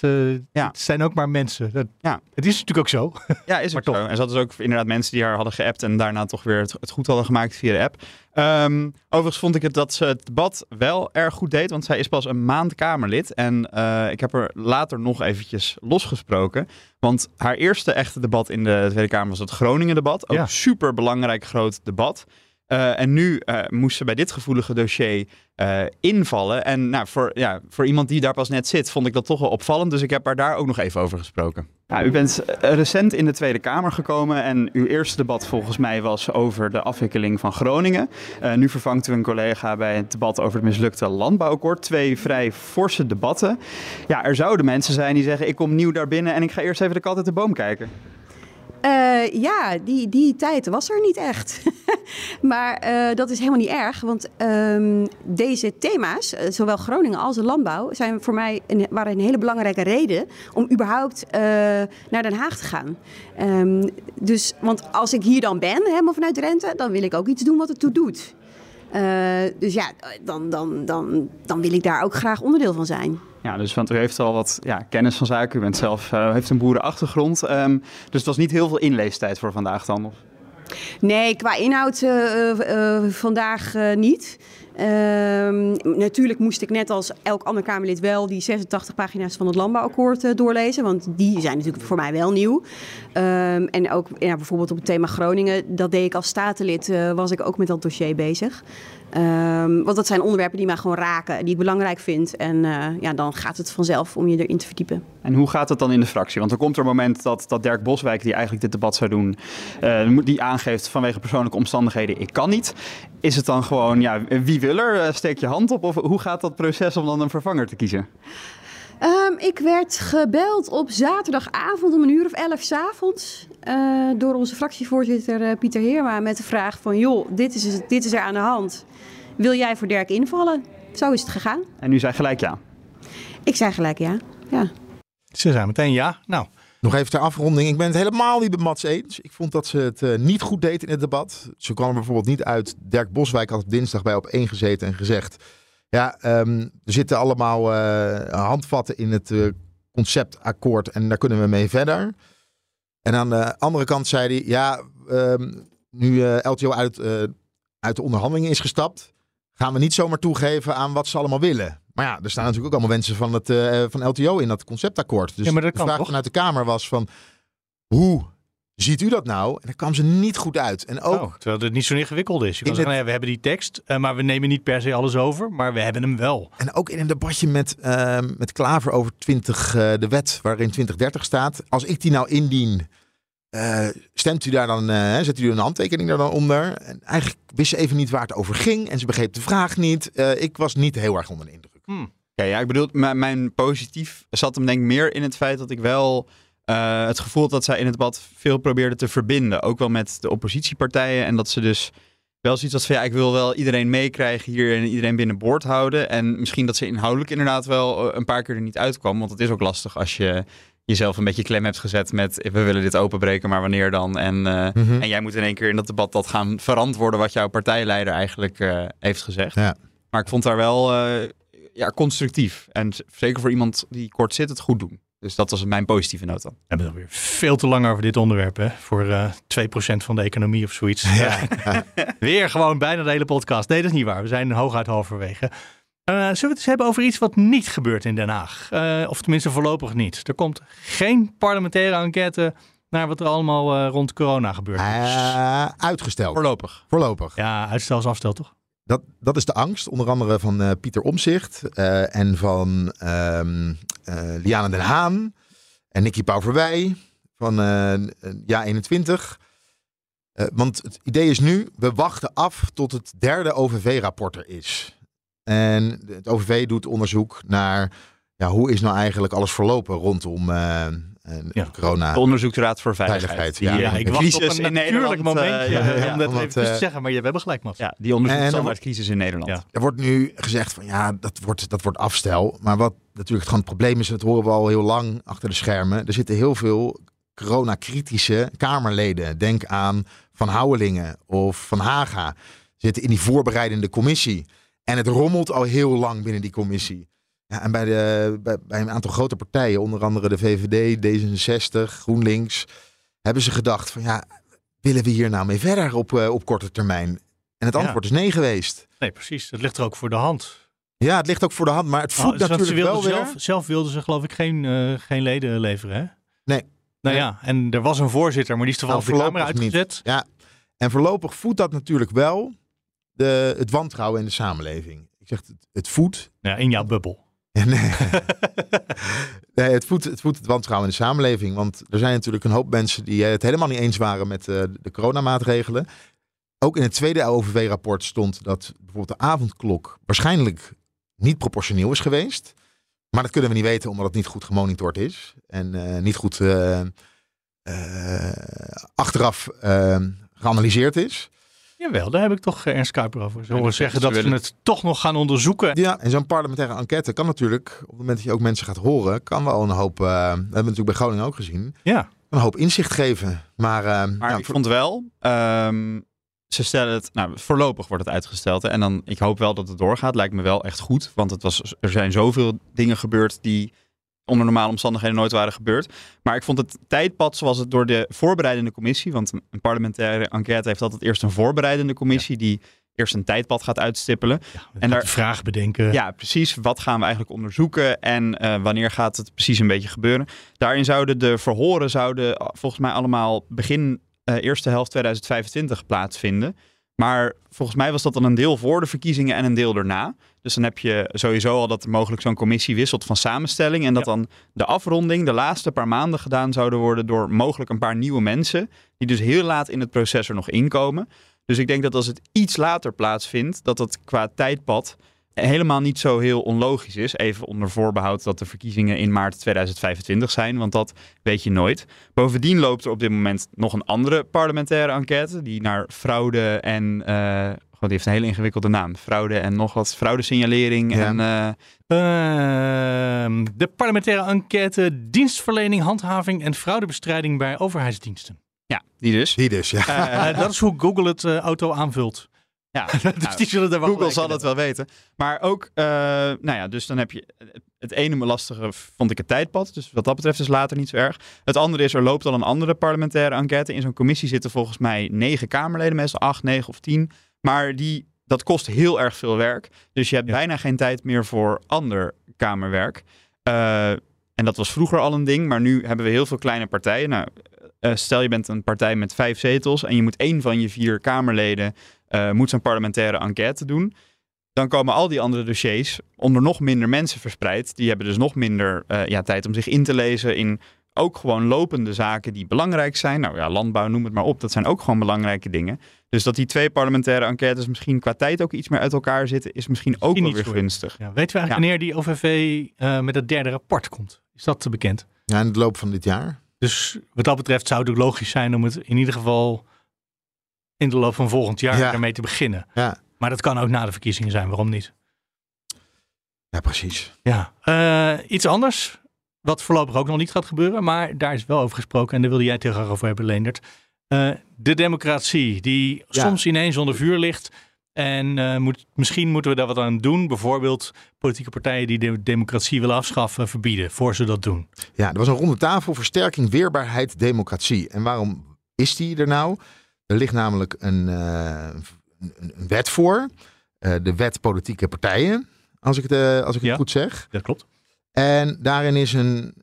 ja. dit zijn ook maar mensen. Dat, ja. Het is natuurlijk ook zo. [LAUGHS] Ja, is ook zo. En ze hadden dus ook inderdaad mensen die haar hadden geappt en daarna toch weer het, het goed hadden gemaakt via de app. Um, overigens vond ik het dat ze het debat wel erg goed deed, want zij is pas een maand Kamerlid. En uh, ik heb er later nog eventjes losgesproken. Want haar eerste echte debat in de Tweede Kamer was het Groningen-debat. Ook ja. super belangrijk groot debat. Uh, en nu uh, moest ze bij dit gevoelige dossier uh, invallen. En nou, voor, ja, voor iemand die daar pas net zit, vond ik dat toch wel opvallend. Dus ik heb haar daar ook nog even over gesproken. U bent recent in de Tweede Kamer gekomen en uw eerste debat volgens mij was over de afwikkeling van Groningen. nu vervangt u een collega bij het debat over het mislukte landbouwakkoord. Twee vrij forse debatten. Ja, er zouden mensen zijn die zeggen ik kom nieuw daar binnen en ik ga eerst even de kat uit de boom kijken. Uh, ja, die, die tijd was er niet echt. [LAUGHS] maar uh, dat is helemaal niet erg, want um, deze thema's, uh, zowel Groningen als de landbouw, zijn voor mij een, waren een hele belangrijke reden om überhaupt naar Den Haag te gaan. Um, dus, want als ik hier dan ben, helemaal vanuit Drenthe, dan wil ik ook iets doen wat het toe doet. dus ja, dan, dan, dan, dan wil ik daar ook graag onderdeel van zijn. Ja, dus want u heeft al wat ja, kennis van zaken. U bent zelf, uh, heeft een boerenachtergrond. Um, dus het was niet heel veel inleestijd voor vandaag dan? Of? Nee, qua inhoud uh, uh, vandaag niet. Um, natuurlijk moest ik net als elk ander Kamerlid wel die 86 pagina's van het landbouwakkoord doorlezen. Want die zijn natuurlijk voor mij wel nieuw. Um, en ook ja, bijvoorbeeld op het thema Groningen, dat deed ik als statenlid, was ik ook met dat dossier bezig. Um, want dat zijn onderwerpen die mij gewoon raken, die ik belangrijk vind. En uh, ja, dan gaat het vanzelf om je erin te verdiepen. En hoe gaat het dan in de fractie? Want er komt er een moment dat, dat Dirk Boswijk, die eigenlijk dit debat zou doen, uh, die aangeeft vanwege persoonlijke omstandigheden, ik kan niet. Is het dan gewoon, ja, wie wil er? Steek je hand op? Of hoe gaat dat proces om dan een vervanger te kiezen? Um, ik werd gebeld op zaterdagavond om een uur of elf s avonds uh, door onze fractievoorzitter uh, Pieter Heerma met de vraag van joh, dit is, dit is er aan de hand. Wil jij voor Dirk invallen? Zo is het gegaan. En u zei gelijk ja? Ik zei gelijk ja, ja. Ze zei meteen ja. Nou, nog even ter afronding. Ik ben het helemaal niet met Mats eens. Ik vond dat ze het uh, niet goed deed in het debat. Ze kwam er bijvoorbeeld niet uit. Dirk Boswijk had op dinsdag bij op één gezeten en gezegd... Ja, um, er zitten allemaal uh, handvatten in het uh, conceptakkoord en daar kunnen we mee verder. En aan de andere kant zei hij... Ja, um, nu LTO uit, uit de onderhandelingen is gestapt... gaan we niet zomaar toegeven aan wat ze allemaal willen. Maar ja, er staan natuurlijk ook allemaal mensen van, het, uh, van LTO in dat conceptakkoord. Dus ja, maar dat de vraag toch? vanuit de Kamer was van... Hoe ziet u dat nou? En daar kwam ze niet goed uit. En ook, oh, terwijl het niet zo ingewikkeld is. Je kan zeggen, het- nou ja, we hebben die tekst, uh, maar we nemen niet per se alles over, maar we hebben hem wel. en ook in een debatje met, uh, met Klaver over 20, uh, de wet waarin 2030 staat. Als ik die nou indien, uh, stemt u daar dan, uh, zet u een handtekening daar dan onder? En eigenlijk wist ze even niet waar het over ging. En ze begreep de vraag niet. Uh, ik was niet heel erg onder de indruk. Hmm. Ja, ja, ik bedoel, mijn positief zat hem denk ik meer in het feit dat ik wel uh, het gevoel dat zij in het debat veel probeerde te verbinden. Ook wel met de oppositiepartijen. En dat ze dus wel zoiets had van ja, ik wil wel iedereen meekrijgen hier en iedereen binnenboord houden. En misschien dat ze inhoudelijk inderdaad wel uh, een paar keer er niet uitkwam. Want het is ook lastig als je jezelf een beetje klem hebt gezet met we willen dit openbreken, maar wanneer dan? En, eh, Mhm. en jij moet in één keer in dat debat dat gaan verantwoorden wat jouw partijleider eigenlijk eh, heeft gezegd. Ja. Maar ik vond daar wel eh, ja, constructief. En zeker voor iemand die kort zit, het goed doen. Dus dat was mijn positieve noot dan. We hebben alweer veel te lang over dit onderwerp, hè? Voor eh 2% van de economie of zoiets. [LAUGHS] Weer gewoon bijna de hele podcast. Nee, dat is niet waar. We zijn hooguit halverwege. Eh, zullen we het eens hebben over iets wat niet gebeurt in Den Haag? Eh, of tenminste voorlopig niet. Er komt geen parlementaire enquête naar wat er allemaal rond corona gebeurt. Uitgesteld. Voorlopig. Voorlopig. ja, uitstel is afstel, toch? Dat, dat is de angst, onder andere van eh, Pieter Omzicht eh, en van eh, Liane den Haan en Nicky Pauverwij van Ja 21. Eh, want het idee is nu, we wachten af tot het derde OVV-rapport er is. En het OVV doet onderzoek naar ja, hoe is nou eigenlijk alles verlopen rondom Ja. corona. De Onderzoeksraad voor Veiligheid. Ja. eh, ik de wacht op een in natuurlijk Nederland, moment eh, ja, ja, ja. om dat omdat, even te eh, zeggen. Maar je hebt gelijk, Mats. Ja, die onderzoekt En de dan- crisis in Nederland. Ja. Er wordt nu gezegd van ja, dat wordt, dat wordt afstel. Maar wat natuurlijk gewoon het probleem is, dat horen we al heel lang achter de schermen. Er zitten heel veel coronakritische Kamerleden. Denk aan Van Houwelingen of Van Haga. Zitten in die voorbereidende commissie. En het rommelt al heel lang binnen die commissie. Ja, en bij, de, bij, bij een aantal grote partijen, onder andere de VVD, D66, GroenLinks, hebben ze gedacht van ja, willen we hier nou mee verder op, eh, op korte termijn? En het Ja. antwoord is nee geweest. Nee, precies. Dat ligt er ook voor de hand. Ja, het ligt ook voor de hand, maar het voedt Oh, natuurlijk ze wel weer. zelf, zelf wilden ze geloof ik geen, eh, geen leden leveren, hè? Nee. Nou Nee. ja, en er was een voorzitter, maar die is toevallig Nou, de niet. uitgezet. Ja, en voorlopig voedt dat natuurlijk wel de, het wantrouwen in de samenleving. Ik zeg het, het voedt. Ja, in jouw bubbel. [LAUGHS] Nee. het voedt, het voedt het wantrouwen in de samenleving. Want er zijn natuurlijk een hoop mensen die eh, het helemaal niet eens waren met eh, de coronamaatregelen. Ook in het tweede OVW-rapport stond dat bijvoorbeeld de avondklok waarschijnlijk niet proportioneel is geweest. Maar dat kunnen we niet weten omdat het niet goed gemonitord is. En eh, niet goed achteraf geanalyseerd is. Jawel, daar heb ik toch eh, Ernst Kuiper over horen dus zeggen ze dat ze het toch nog gaan onderzoeken. Ja, en zo'n parlementaire enquête kan natuurlijk, op het moment dat je ook mensen gaat horen, kan wel een hoop, eh, dat hebben we natuurlijk bij Groningen ook gezien, Ja, een hoop inzicht geven. Maar, eh, Maar ja, ik voor- vond wel, ehm, ze stellen het, nou voorlopig wordt het uitgesteld. hè, En dan, ik hoop wel dat het doorgaat. Lijkt me wel echt goed. Want het was, er zijn zoveel dingen gebeurd die onder normale omstandigheden nooit waren gebeurd. Maar ik vond het tijdpad zoals het door de voorbereidende commissie, want een, parlementaire enquête heeft altijd eerst een voorbereidende commissie die eerst een tijdpad gaat uitstippelen. en En daar- de vraag bedenken. Ja, precies. Wat gaan we eigenlijk onderzoeken en eh, wanneer gaat het precies een beetje gebeuren? Daarin zouden de verhoren zouden eh, volgens mij allemaal begin eh, eerste helft 2025 plaatsvinden. Maar volgens mij was dat dan een deel voor de verkiezingen en een deel daarna. Dus dan heb je sowieso al dat mogelijk zo'n commissie wisselt van samenstelling. En dat Ja. dan de afronding de laatste paar maanden gedaan zouden worden door mogelijk een paar nieuwe mensen. Die dus heel laat in het proces er nog inkomen. Dus ik denk dat als het iets later plaatsvindt, dat dat qua tijdpad helemaal niet zo heel onlogisch is. Even onder voorbehoud dat de verkiezingen in maart 2025 zijn, want dat weet je nooit. Bovendien loopt er op dit moment nog een andere parlementaire enquête die naar fraude en... eh, die heeft een hele ingewikkelde naam. Fraude en nog wat. Fraudesignalering Ja. en... eh, Ehm, de parlementaire enquête dienstverlening, handhaving en fraudebestrijding bij overheidsdiensten. ja, die dus. die dus, ja. Eh, [LAUGHS] dat is hoe Google het eh, auto aanvult. ja, [LAUGHS] dus nou, die zullen er wel Google zal dat wel weten. Maar ook, eh, nou ja, dus dan heb je het ene lastige vond ik het tijdpad. Dus wat dat betreft is later niet zo erg. Het andere is, er loopt al een andere parlementaire enquête. In zo'n commissie zitten volgens mij negen Kamerleden, meestal acht, negen of tien. Maar die, dat kost heel erg veel werk. Dus je hebt Ja. bijna geen tijd meer voor ander Kamerwerk. Eh, en dat was vroeger al een ding, maar nu hebben we heel veel kleine partijen. Nou, eh, stel je bent een partij met vijf zetels en je moet één van je vier Kamerleden eh, moet zo'n parlementaire enquête doen. Dan komen al die andere dossiers onder nog minder mensen verspreid. Die hebben dus nog minder ja, tijd om zich in te lezen in ook gewoon lopende zaken die belangrijk zijn. Nou ja, landbouw, noem het maar op. Dat zijn ook gewoon belangrijke dingen. Dus dat die twee parlementaire enquêtes misschien qua tijd ook iets meer uit elkaar zitten, is misschien ook wel weer gunstig. Ja, weten we eigenlijk wanneer die OVV eh, met het derde rapport komt? Is dat te bekend? ja. In de loop van dit jaar. Dus wat dat betreft zou het logisch zijn om het in ieder geval in de loop van volgend jaar Ja. ermee te beginnen. Ja, Maar dat kan ook na de verkiezingen zijn, waarom niet? ja precies. Ja. Eh, iets anders. Wat voorlopig ook nog niet gaat gebeuren, maar daar is wel over gesproken en daar wilde jij het heel graag over hebben, Leendert. Eh, de democratie, die Ja. soms ineens onder vuur ligt. En eh, moet, misschien moeten we daar wat aan doen. Bijvoorbeeld politieke partijen die de democratie willen afschaffen, verbieden, voor ze dat doen. Ja, er was een ronde tafel versterking weerbaarheid democratie. En waarom is die er nou? Er ligt namelijk een, eh, een, wet voor. De wet politieke partijen, als ik het, als ik het Ja. goed zeg. Dat klopt. En daarin is een,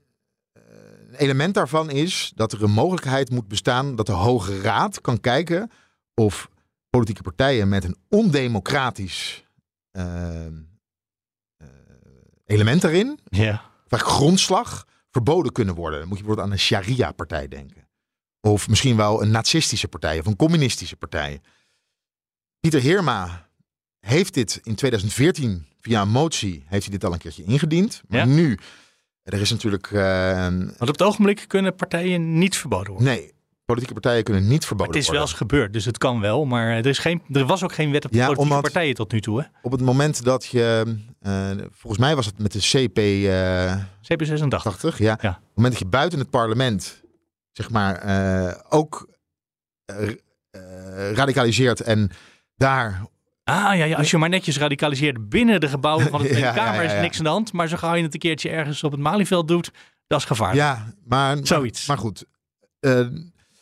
eh, een element daarvan is dat er een mogelijkheid moet bestaan dat de Hoge Raad kan kijken of politieke partijen met een ondemocratisch eh, eh, element daarin, Ja. vaak grondslag, verboden kunnen worden. Dan moet je bijvoorbeeld aan een Sharia-partij denken. Of misschien wel een nazistische partij of een communistische partij. Pieter Heerma heeft dit in 2014 via een motie heeft hij dit al een keertje ingediend. Maar Ja. nu, er is natuurlijk... eh, Want op het ogenblik kunnen partijen niet verboden worden. nee, politieke partijen kunnen niet verboden het is wel worden. eens gebeurd, dus het kan wel. Maar er, is geen, er was ook geen wet op Ja, politieke omdat- partijen tot nu toe. Hè? Op het moment dat je, eh, volgens mij was het met de CP... eh, CP86. 80, ja. Ja. Op het moment dat je buiten het parlement, zeg maar, eh, ook eh, eh, radicaliseert en daar... Ah ja, ja, als je maar netjes radicaliseert binnen de gebouwen van de [LAUGHS] Tweede Kamer is niks aan de hand. Maar zo gauw je het een keertje ergens op het Malieveld doet, dat is gevaarlijk. Ja, maar... Zoiets. Maar goed, eh,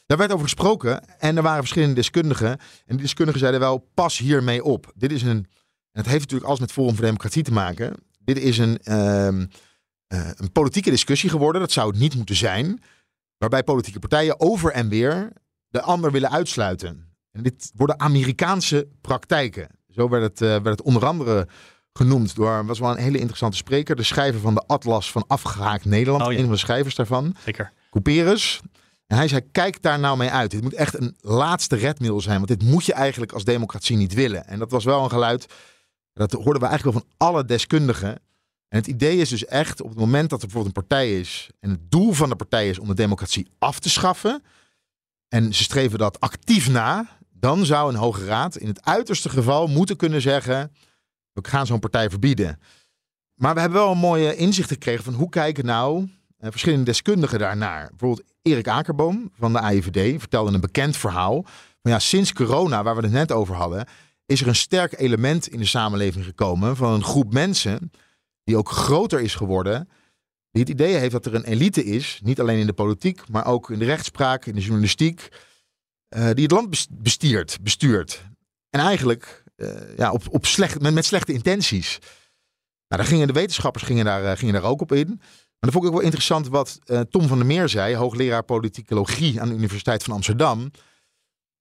daar werd over gesproken en er waren verschillende deskundigen. En die deskundigen zeiden wel, pas hiermee op. Dit is een... En het heeft natuurlijk alles met Forum voor Democratie te maken. Dit is een, ehm, eh, een politieke discussie geworden. Dat zou het niet moeten zijn. Waarbij politieke partijen over en weer de ander willen uitsluiten. En dit worden Amerikaanse praktijken. Zo werd het, eh, werd het onder andere genoemd door, was wel een hele interessante spreker. De schrijver van de Atlas van Afgehaakt Nederland. Oh ja. Een van de schrijvers daarvan. Zeker. Couperus. En hij zei, kijk daar nou mee uit. Dit moet echt een laatste redmiddel zijn. Want dit moet je eigenlijk als democratie niet willen. En dat was wel een geluid, dat hoorden we eigenlijk wel van alle deskundigen. En het idee is dus echt, op het moment dat er bijvoorbeeld een partij is... en het doel van de partij is om de democratie af te schaffen... en ze streven dat actief na... dan zou een hoge raad in het uiterste geval moeten kunnen zeggen... we gaan zo'n partij verbieden. Maar we hebben wel een mooie inzicht gekregen van hoe kijken nou eh, verschillende deskundigen daarnaar. Bijvoorbeeld Erik Akerboom van de AIVD vertelde een bekend verhaal. Van ja, sinds corona, waar we het net over hadden, is er een sterk element in de samenleving gekomen van een groep mensen die ook groter is geworden. Die het idee heeft dat er een elite is, niet alleen in de politiek, maar ook in de rechtspraak, in de journalistiek, eh, die het land bes- bestiert, bestuurt. En eigenlijk eh, ja, op, op slecht, met, met slechte intenties. Nou, daar gingen de wetenschappers gingen daar, eh, gingen daar ook op in. Maar dat vond ik ook wel interessant wat Tom van der Meer zei, hoogleraar politicologie aan de Universiteit van Amsterdam.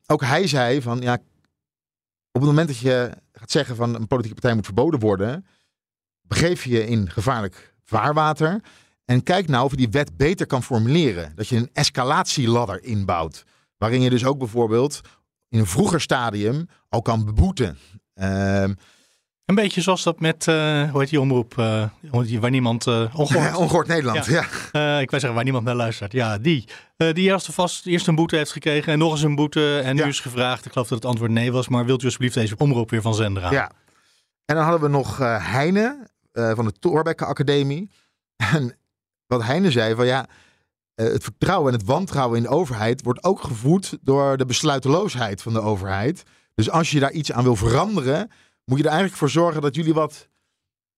Ook hij zei van ja, op het moment dat je gaat zeggen van een politieke partij moet verboden worden, begeef je je in gevaarlijk vaarwater. En kijk nou of je die wet beter kan formuleren. Dat je een escalatieladder inbouwt. Waarin je dus ook bijvoorbeeld in een vroeger stadium al kan beboeten. Ehm, Een beetje zoals dat met, eh, hoe heet die omroep, eh, waar niemand, eh ongehoord, [LAUGHS] ongehoord Nederland, ja. Ik wil zeggen waar niemand naar luistert. Ja, die. Die eerst vast eerst een boete heeft gekregen en nog eens een boete. En nu is gevraagd, ik geloof dat het antwoord nee was, maar wilt u alsjeblieft deze omroep weer van zender? Ja. En dan hadden we nog Heine van de Thorbecke Academie. En wat Heine zei van ja, het vertrouwen en het wantrouwen in de overheid wordt ook gevoed door de besluiteloosheid van de overheid. Dus als je daar iets aan wil veranderen, moet je er eigenlijk voor zorgen dat jullie wat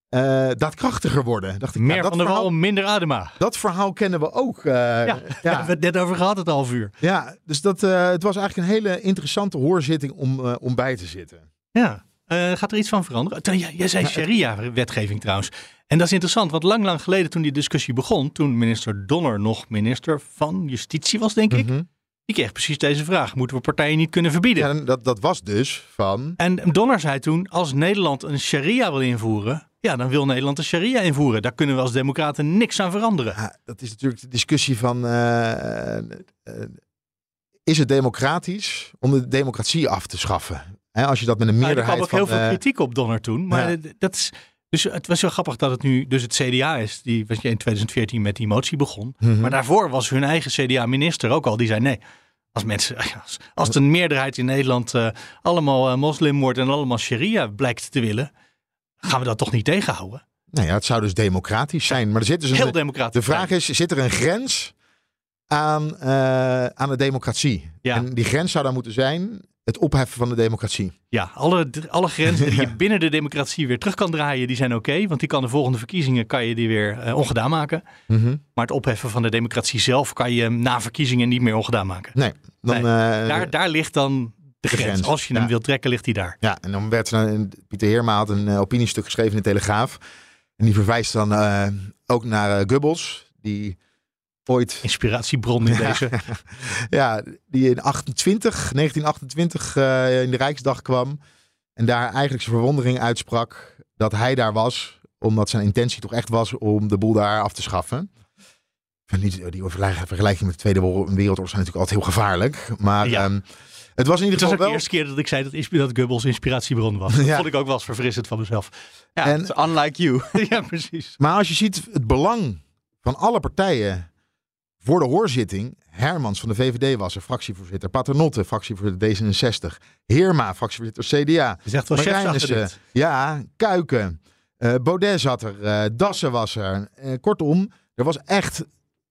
eh, daadkrachtiger worden. Dacht ik, Meer dat, van de verhaal, wal, minder adema. dat verhaal kennen we ook. eh, Ja, ja. [LAUGHS] Daar hebben we het net over gehad, het half uur. Ja, dus dat, eh, het was eigenlijk een hele interessante hoorzitting om, eh, om bij te zitten. Ja. Eh, gaat er iets van veranderen? Ja, jij zei sharia-wetgeving trouwens. En dat is interessant, want lang, lang geleden toen die discussie begon, toen minister Donner nog minister van Justitie was, denk ik, Mhm. die kreeg precies deze vraag. Moeten we partijen niet kunnen verbieden? Ja, en dat, dat was dus van. En Donner zei toen, als Nederland een sharia wil invoeren, ja, dan wil Nederland een sharia invoeren. Daar kunnen we als democraten niks aan veranderen. Ja, dat is natuurlijk de discussie van. eh, eh, is het democratisch om de democratie af te schaffen? Als je dat met een Nou, er meerderheid kwam ook heel veel eh, kritiek op Donner toen. Maar ja. dat is, dus het was zo grappig dat het nu dus het CDA is, die je in 2014 met die motie begon. mhm. Maar daarvoor was hun eigen CDA-minister ook al. Die zei nee. Als mensen, [LAUGHS] als, als de meerderheid in Nederland eh, allemaal eh, moslim wordt en allemaal sharia blijkt te willen, gaan we dat toch niet tegenhouden? Nou ja, het zou dus democratisch zijn. Maar er zit dus Heel een, democratisch. de vraag is, zit er een grens aan, eh, aan de democratie? Ja. En die grens zou dan moeten zijn het opheffen van de democratie. Ja, alle, alle grenzen die [LAUGHS] je binnen de democratie weer terug kan draaien, die zijn oké. want die kan de volgende verkiezingen kan je die weer eh, ongedaan maken. Maar het opheffen van de democratie zelf kan je na verkiezingen niet meer ongedaan maken. Nee, dan, Nee. eh, Daar, daar ligt dan de, grens. grens, Als je hem ja. wilt trekken, ligt die daar. Ja, en dan werd er, een- Pieter Heerma had een eh, opiniestuk geschreven in de Telegraaf. En die verwijst dan ook naar Goebbels, die ooit, Inspiratiebron in [LAUGHS] deze. ja, die in 28, 1928 eh, in de Rijksdag kwam. En daar eigenlijk zijn verwondering uitsprak dat hij daar was, omdat zijn intentie toch echt was om de boel daar af te schaffen. Ik vind niet, die vergelijking vergelijking met de Tweede Wereldoorlog zijn natuurlijk altijd heel gevaarlijk. Maar Ja. ehm, het was in ieder Het was ook geval de wel... eerste keer dat ik zei dat, is- dat Goebbels inspiratiebron was. Dat Ja. vond ik ook wel eens verfrissend van mezelf. Ja, En- unlike you. [LAUGHS] ja, precies. Maar als je ziet het belang van alle partijen voor de hoorzitting. Hermans van de VVD was er, fractievoorzitter. Paternotte, fractievoorzitter D66. Heerma, fractievoorzitter CDA. Is echt wel ja, Kuiken. eh Baudet zat er. eh, Dassen was er. Eh, kortom, er was echt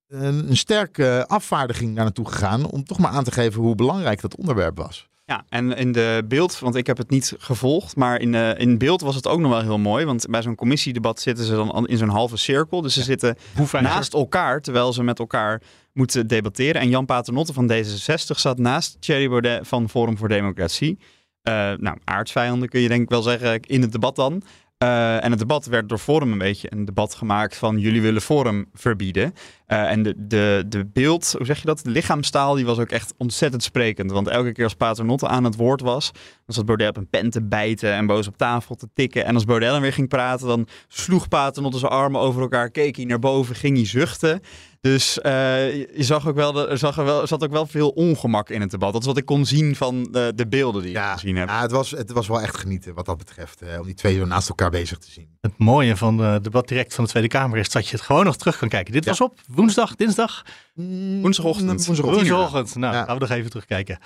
een, een sterke afvaardiging daar naartoe gegaan. Om toch maar aan te geven hoe belangrijk dat onderwerp was. Ja, en in de beeld, want ik heb het niet gevolgd, maar in, de, in beeld was het ook nog wel heel mooi. Want bij zo'n commissiedebat zitten ze dan al in zo'n halve cirkel. Dus ze zitten naast elkaar, terwijl ze met elkaar moeten debatteren. En Jan Paternotte van D66 zat naast Thierry Baudet van Forum voor Democratie. Eh, nou, aardsvijanden kun je denk ik wel zeggen in het debat dan. Eh, en het debat werd door Forum een beetje een debat gemaakt van jullie willen Forum verbieden. Eh, en de, de, de beeld, hoe zeg je dat? De lichaamstaal die was ook echt ontzettend sprekend. Want elke keer als Paternotte aan het woord was, dan zat Baudet op een pen te bijten en boos op tafel te tikken. En als Baudet dan weer ging praten, dan sloeg Paternotte zijn armen over elkaar, keek hij naar boven, ging hij zuchten. Dus eh, je zag ook wel, er zag er wel, zat ook wel veel ongemak in het debat. Dat is wat ik kon zien van de, de beelden die ik gezien heb. ja het, was, het was wel echt genieten wat dat betreft. eh, om die twee zo naast elkaar bezig te zien. Het mooie van het debat direct van de Tweede Kamer is dat je het gewoon nog terug kan kijken. Dit was op woensdag, dinsdag, Woensdagochtend. Woensdagochtend. woensdagochtend. Nou, Ja. gaan we nog even terugkijken.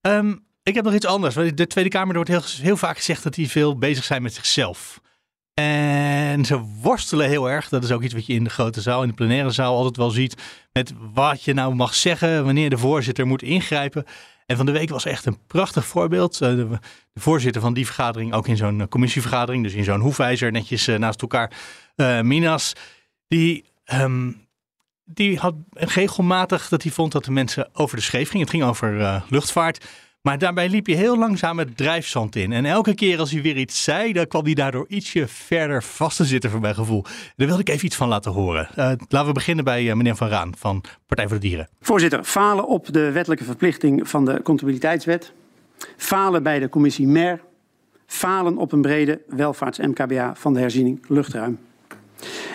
Ehm, ik heb nog iets anders. De Tweede Kamer er wordt heel, heel vaak gezegd dat die veel bezig zijn met zichzelf. En ze worstelen heel erg. Dat is ook iets wat je in de grote zaal, in de plenaire zaal altijd wel ziet. Met wat je nou mag zeggen, wanneer de voorzitter moet ingrijpen. En van de week was echt een prachtig voorbeeld. Eh, De, voorzitter van die vergadering, ook in zo'n eh, commissievergadering, dus in zo'n hoefijzer, netjes eh, naast elkaar, Minas, die, ehm, die had regelmatig dat hij vond dat de mensen over de scheef gingen. Het ging over eh, luchtvaart. Maar daarbij liep je heel langzaam het drijfzand in. En elke keer als hij weer iets zei, dan kwam hij daardoor ietsje verder vast te zitten voor mijn gevoel. Daar wilde ik even iets van laten horen. Eh, laten we beginnen bij eh, meneer Van Raan van Partij voor de Dieren. Voorzitter, falen op de wettelijke verplichting van de comptabiliteitswet. Falen bij de commissie MER. Falen op een brede welvaarts-MKBA van de herziening luchtruim.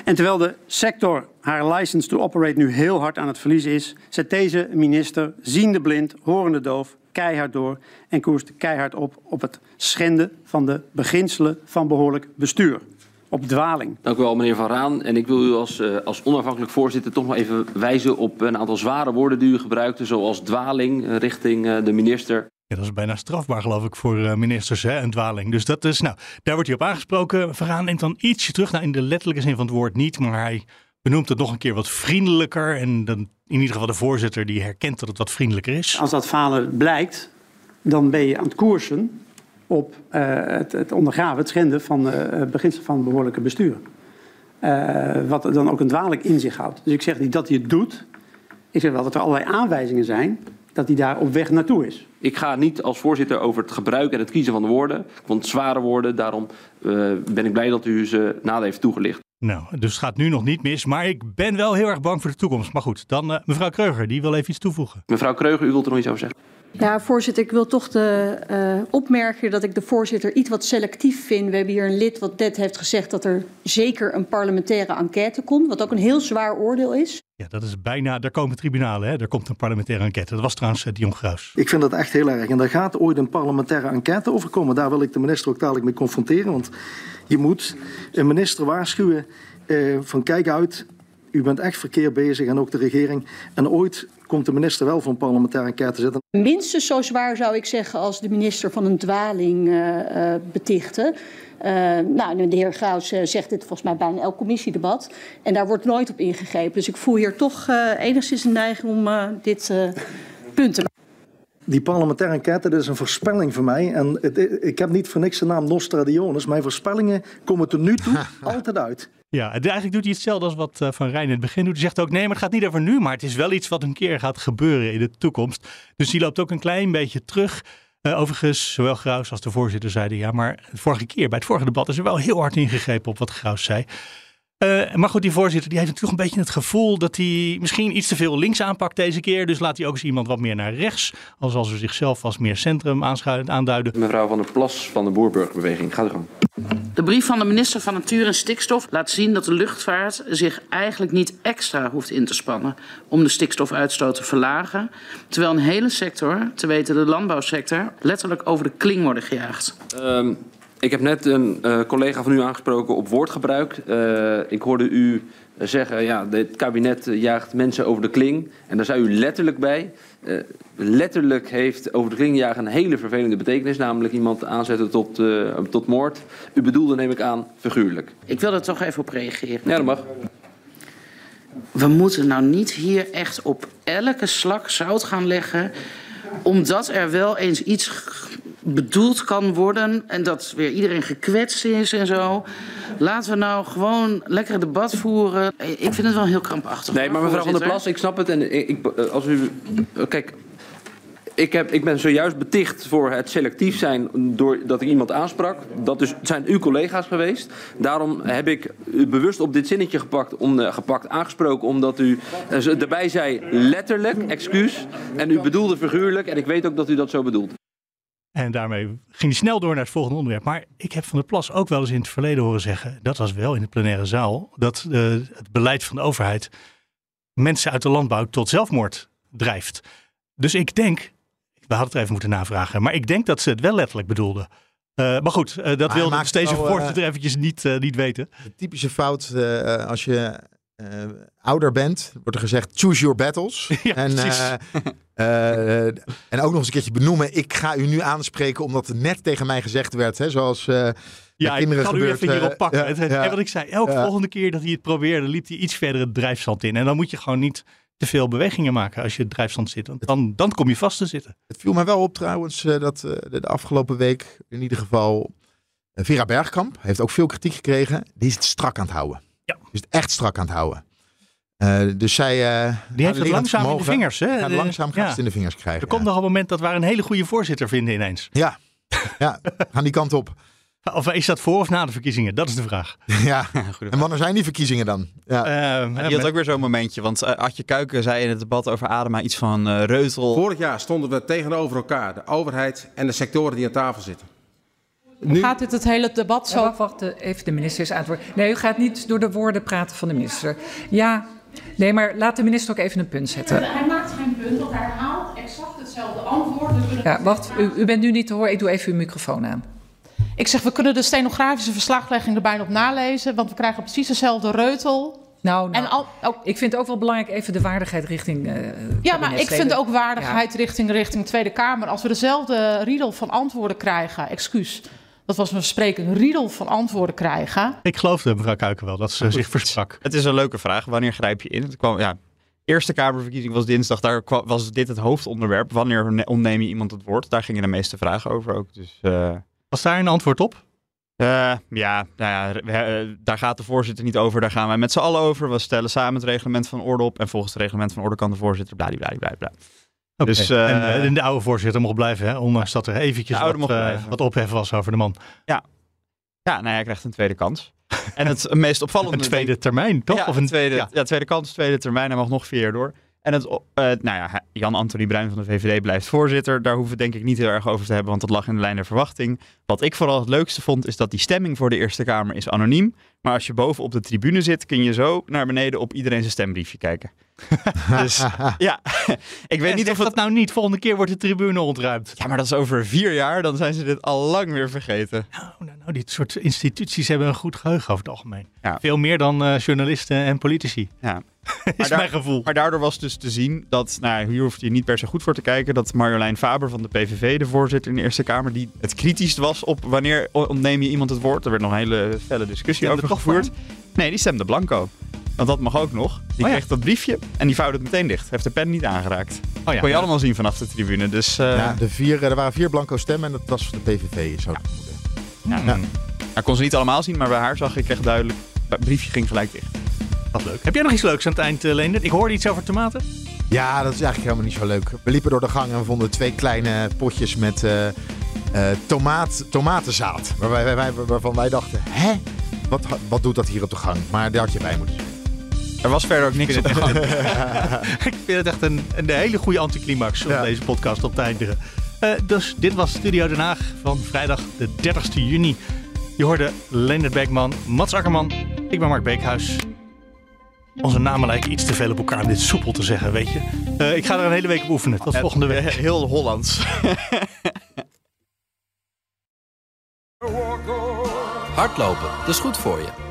En terwijl de sector haar license to operate nu heel hard aan het verliezen is, zet deze minister ziende blind, horende doof, keihard door en koerst keihard op op het schenden van de beginselen van behoorlijk bestuur. Op dwaling. Dank u wel, meneer Van Raan. En ik wil u als, eh, als onafhankelijk voorzitter toch nog even wijzen op een aantal zware woorden die u gebruikte, zoals dwaling eh, richting eh, de minister. Ja, dat is bijna strafbaar, geloof ik, voor eh, ministers, hè, een dwaling. Dus dat is, nou, daar wordt hij op aangesproken. Vergaan neemt dan ietsje terug, nou, in de letterlijke zin van het woord niet, maar hij benoemt het nog een keer wat vriendelijker. En dan in ieder geval de voorzitter die herkent dat het wat vriendelijker is. Als dat falen blijkt, dan ben je aan het koersen op eh, het, het ondergraven, het schenden van eh, het beginsel van behoorlijke bestuur. Eh, wat dan ook een dwaling in zich houdt. Dus ik zeg niet dat hij het doet. Ik zeg wel dat er allerlei aanwijzingen zijn dat hij daar op weg naartoe is. Ik ga niet als voorzitter over het gebruik en het kiezen van de woorden. Ik vond het zware woorden, daarom eh, ben ik blij dat u ze nader heeft toegelicht. Nou, dus het gaat nu nog niet mis, maar ik ben wel heel erg bang voor de toekomst. Maar goed, dan eh, mevrouw Kreuger, die wil even iets toevoegen. Mevrouw Kreuger, u wilt er nog iets over zeggen? Ja, voorzitter, ik wil toch de, uh, opmerken dat ik de voorzitter iets wat selectief vind. We hebben hier een lid wat net heeft gezegd dat er zeker een parlementaire enquête komt, wat ook een heel zwaar oordeel is. Ja, dat is bijna, daar komen tribunalen, hè? daar komt een parlementaire enquête. Dat was trouwens uh, Dion Gruis. Ik vind dat echt heel erg. En daar gaat ooit een parlementaire enquête over komen. Daar wil ik de minister ook dadelijk mee confronteren. Want je moet een minister waarschuwen uh, van kijk uit, U bent echt verkeerd bezig en ook de regering. En ooit komt de minister wel voor een enquête te zitten. Minstens zo zwaar zou ik zeggen als de minister van een dwaling uh, betichten. Uh, nou, de heer uh, zegt dit volgens mij bijna elk commissiedebat. En daar wordt nooit op ingegrepen. Dus ik voel hier toch enigszins een neiging om dit punt te die parlementaire enquête, dat is een voorspelling voor mij. En het, ik heb niet voor niks de naam Nostradionis. Mijn voorspellingen komen tot nu toe [LAUGHS] altijd uit. Ja, eigenlijk doet hij hetzelfde als wat Van Rijn in het begin doet. Hij zegt ook, nee, maar het gaat niet over nu, maar het is wel iets wat een keer gaat gebeuren in de toekomst. Dus die loopt ook een klein beetje terug. Uh, overigens, zowel Graus als de voorzitter zeiden ja, maar de vorige keer bij het vorige debat is er wel heel hard ingegrepen op wat Graus zei. Uh, maar goed, die voorzitter die heeft natuurlijk een beetje het gevoel dat hij misschien iets te veel links aanpakt deze keer. Dus laat hij ook eens iemand wat meer naar rechts, als als ze zichzelf als meer centrum aanduiden. Mevrouw van der Plas van de Boerburgerbeweging, ga er gang. De brief van de minister van Natuur en Stikstof laat zien dat de luchtvaart zich eigenlijk niet extra hoeft in te spannen om de stikstofuitstoot te verlagen. Terwijl een hele sector, te weten de landbouwsector, letterlijk over de kling worden gejaagd. Um, ik heb net een uh, collega van u aangesproken op woordgebruik. Uh, ik hoorde u zeggen, ja, het kabinet jaagt mensen over de kling. En daar zei u letterlijk bij. Uh, letterlijk heeft over de kling jagen een hele vervelende betekenis. Namelijk iemand aanzetten tot, tot moord. U bedoelde, neem ik aan, figuurlijk. Ik wil er toch even op reageren. Ja, dat mag. We moeten nou niet hier echt op elke slak zout gaan leggen omdat er wel eens iets bedoeld kan worden en dat weer iedereen gekwetst is en zo. Laten we nou gewoon lekker debat voeren. Ik vind het wel heel krampachtig. Nee, maar mevrouw van der Plas, ik snap het. En ik, als u. Kijk, ik, heb, ik ben zojuist beticht voor het selectief zijn doordat ik iemand aansprak. Dat dus, zijn uw collega's geweest. Daarom heb ik u bewust op dit zinnetje gepakt, om, uh, gepakt aangesproken. Omdat u uh, erbij zei letterlijk, excuus. En u bedoelde figuurlijk. En ik weet ook dat u dat zo bedoelt. En daarmee ging hij snel door naar het volgende onderwerp. Maar ik heb Van der Plas ook wel eens in het verleden horen zeggen, dat was wel in de plenaire zaal, dat uh, het beleid van de overheid mensen uit de landbouw tot zelfmoord drijft. Dus ik denk, we hadden het even moeten navragen, maar ik denk dat ze het wel letterlijk bedoelden. Uh, maar goed, uh, dat wilde dus deze voorzitter eventjes niet, niet weten. De typische fout als je uh, ouder bent, wordt er gezegd choose your battles. [LAUGHS] Ja, en, uh, uh, en ook nog eens een keertje benoemen. Ik ga u nu aanspreken omdat het net tegen mij gezegd werd. Hè, zoals ja, kinderen ik kan gebeurt, u even hierop pakken. het, en wat ik zei, elke volgende keer dat hij het probeerde, liep hij iets verder het drijfzand in. En dan moet je gewoon niet te veel bewegingen maken als je het drijfzand zit. Want dan, dan kom je vast te zitten. Het viel mij wel op trouwens dat de afgelopen week in ieder geval Vera Bergkamp heeft ook veel kritiek gekregen. Die is het strak aan het houden. Ja. Dus het echt strak aan het houden. Uh, dus zij. Uh, die heeft het langzaam in de vingers. Hè? Langzaam gaat ja. het in de vingers krijgen. Er komt nog een moment dat we een hele goede voorzitter vinden ineens. Ja, ja gaan die kant op. [LAUGHS] Of is dat voor of na de verkiezingen? Dat is de vraag. [LAUGHS] Ja, en wanneer zijn die verkiezingen dan? Ja. Uh, die had ook weer zo'n momentje. Want Adje Kuiken zei in het debat over Adema iets van uh, Reutel. Vorig jaar stonden we tegenover elkaar. De overheid en de sectoren die aan tafel zitten. Nu... Gaat dit het hele debat zo... Ja, wacht, wacht, even de minister is antwoord. Nee, u gaat niet door de woorden praten van de minister. Ja, nee, maar laat de minister ook even een punt zetten. Hij maakt geen punt, want hij herhaalt exact hetzelfde antwoord. Dus ja, wacht, u, u bent nu niet te horen. Ik doe even uw microfoon aan. Ik zeg, we kunnen de stenografische verslaglegging er bijna op nalezen, want we krijgen precies dezelfde reutel. Nou, nou en al, oh. ik vind het ook wel belangrijk even de waardigheid richting. Uh, ja, maar ik vind ook waardigheid ja. richting, richting Tweede Kamer. Als we dezelfde riedel van antwoorden krijgen, excuus. Dat was een spreken riedel van antwoorden krijgen. Ik geloofde mevrouw Kuiken wel dat ze Goed, zich versprak. Het is een leuke vraag. Wanneer grijp je in? Het kwam, ja, eerste Kamerverkiezing was dinsdag. Daar was dit het hoofdonderwerp. Wanneer ontneem je iemand het woord? Daar gingen de meeste vragen over ook. Dus, uh... Was daar een antwoord op? Uh, ja, nou ja uh, daar gaat de voorzitter niet over. Daar gaan wij met z'n allen over. We stellen samen het reglement van orde op. En volgens het reglement van orde kan de voorzitter bladibladibladibla. Okay. Dus, uh, en de oude voorzitter mocht blijven, hè? ondanks dat er eventjes wat, uh, wat ophef was over de man. Ja, ja nou ja, hij krijgt een tweede kans. En het [LAUGHS] meest opvallende... een tweede termijn, toch? Ja, of een tweede, ja. ja. tweede kans, tweede termijn. Hij mag nog vier jaar door. En het, uh, nou ja, Jan-Anthony Bruin van de VVD blijft voorzitter. Daar hoeven we het denk ik niet heel erg over te hebben, want dat lag in de lijn der verwachting. Wat ik vooral het leukste vond, is dat die stemming voor de Eerste Kamer is anoniem. Maar als je boven op de tribune zit, kun je zo naar beneden op iedereen zijn stembriefje kijken. [LAUGHS] dus ja, ik weet niet of het... dat nou niet. Volgende keer wordt de tribune ontruimd. Ja, maar dat is over vier jaar. Dan zijn ze dit al lang weer vergeten. Nou, nou, nou dit soort instituties hebben een goed geheugen over het algemeen. Ja. Veel meer dan uh, journalisten en politici. Ja. [LAUGHS] is maar mijn gevoel. Maar daardoor was dus te zien dat, nou, hier hoeft je niet per se goed voor te kijken, dat Marjolein Faber van de PVV, de voorzitter in de Eerste Kamer, die het kritisch was op wanneer ontneem je iemand het woord. Er werd nog een hele felle discussie over gevoerd. Nee, die stemde blanco. Want dat mag ook nog. Die oh, kreeg dat briefje en die vouwde het meteen dicht. Heeft de pen niet aangeraakt. Oh, ja, kon je allemaal zien vanaf de tribune. Dus, uh... ja, de vier, er waren vier blanco stemmen en dat was voor de PVV, zou ik vermoeden. Ja. Ja. kon ze niet allemaal zien, maar bij haar zag ik echt duidelijk. Het briefje ging gelijk dicht. Wat leuk. Heb jij nog iets leuks aan het eind, uh, Leendert? Ik hoorde iets over tomaten. Ja, dat is eigenlijk helemaal niet zo leuk. We liepen door de gang en we vonden twee kleine potjes met uh, tomaat, tomatenzaad. Waar wij, waarvan wij dachten, hè? Wat, wat doet dat hier op de gang? Maar daar had je bij moeten zijn. Er was verder ook niks op de gang. [LAUGHS] ik vind het echt een, een hele goede anticlimax om deze podcast op te eindigen. Uh, dus dit was Studio Den Haag van vrijdag de 30 juni. Je hoorde Leendert Beekman, Mats Akkerman. Ik ben Mark Beekhuis. Onze namen lijken iets te veel op elkaar om dit soepel te zeggen, weet je. Uh, ik ga er een hele week op oefenen. Tot volgende week. Heel Hollands. Hardlopen, dat is goed voor je.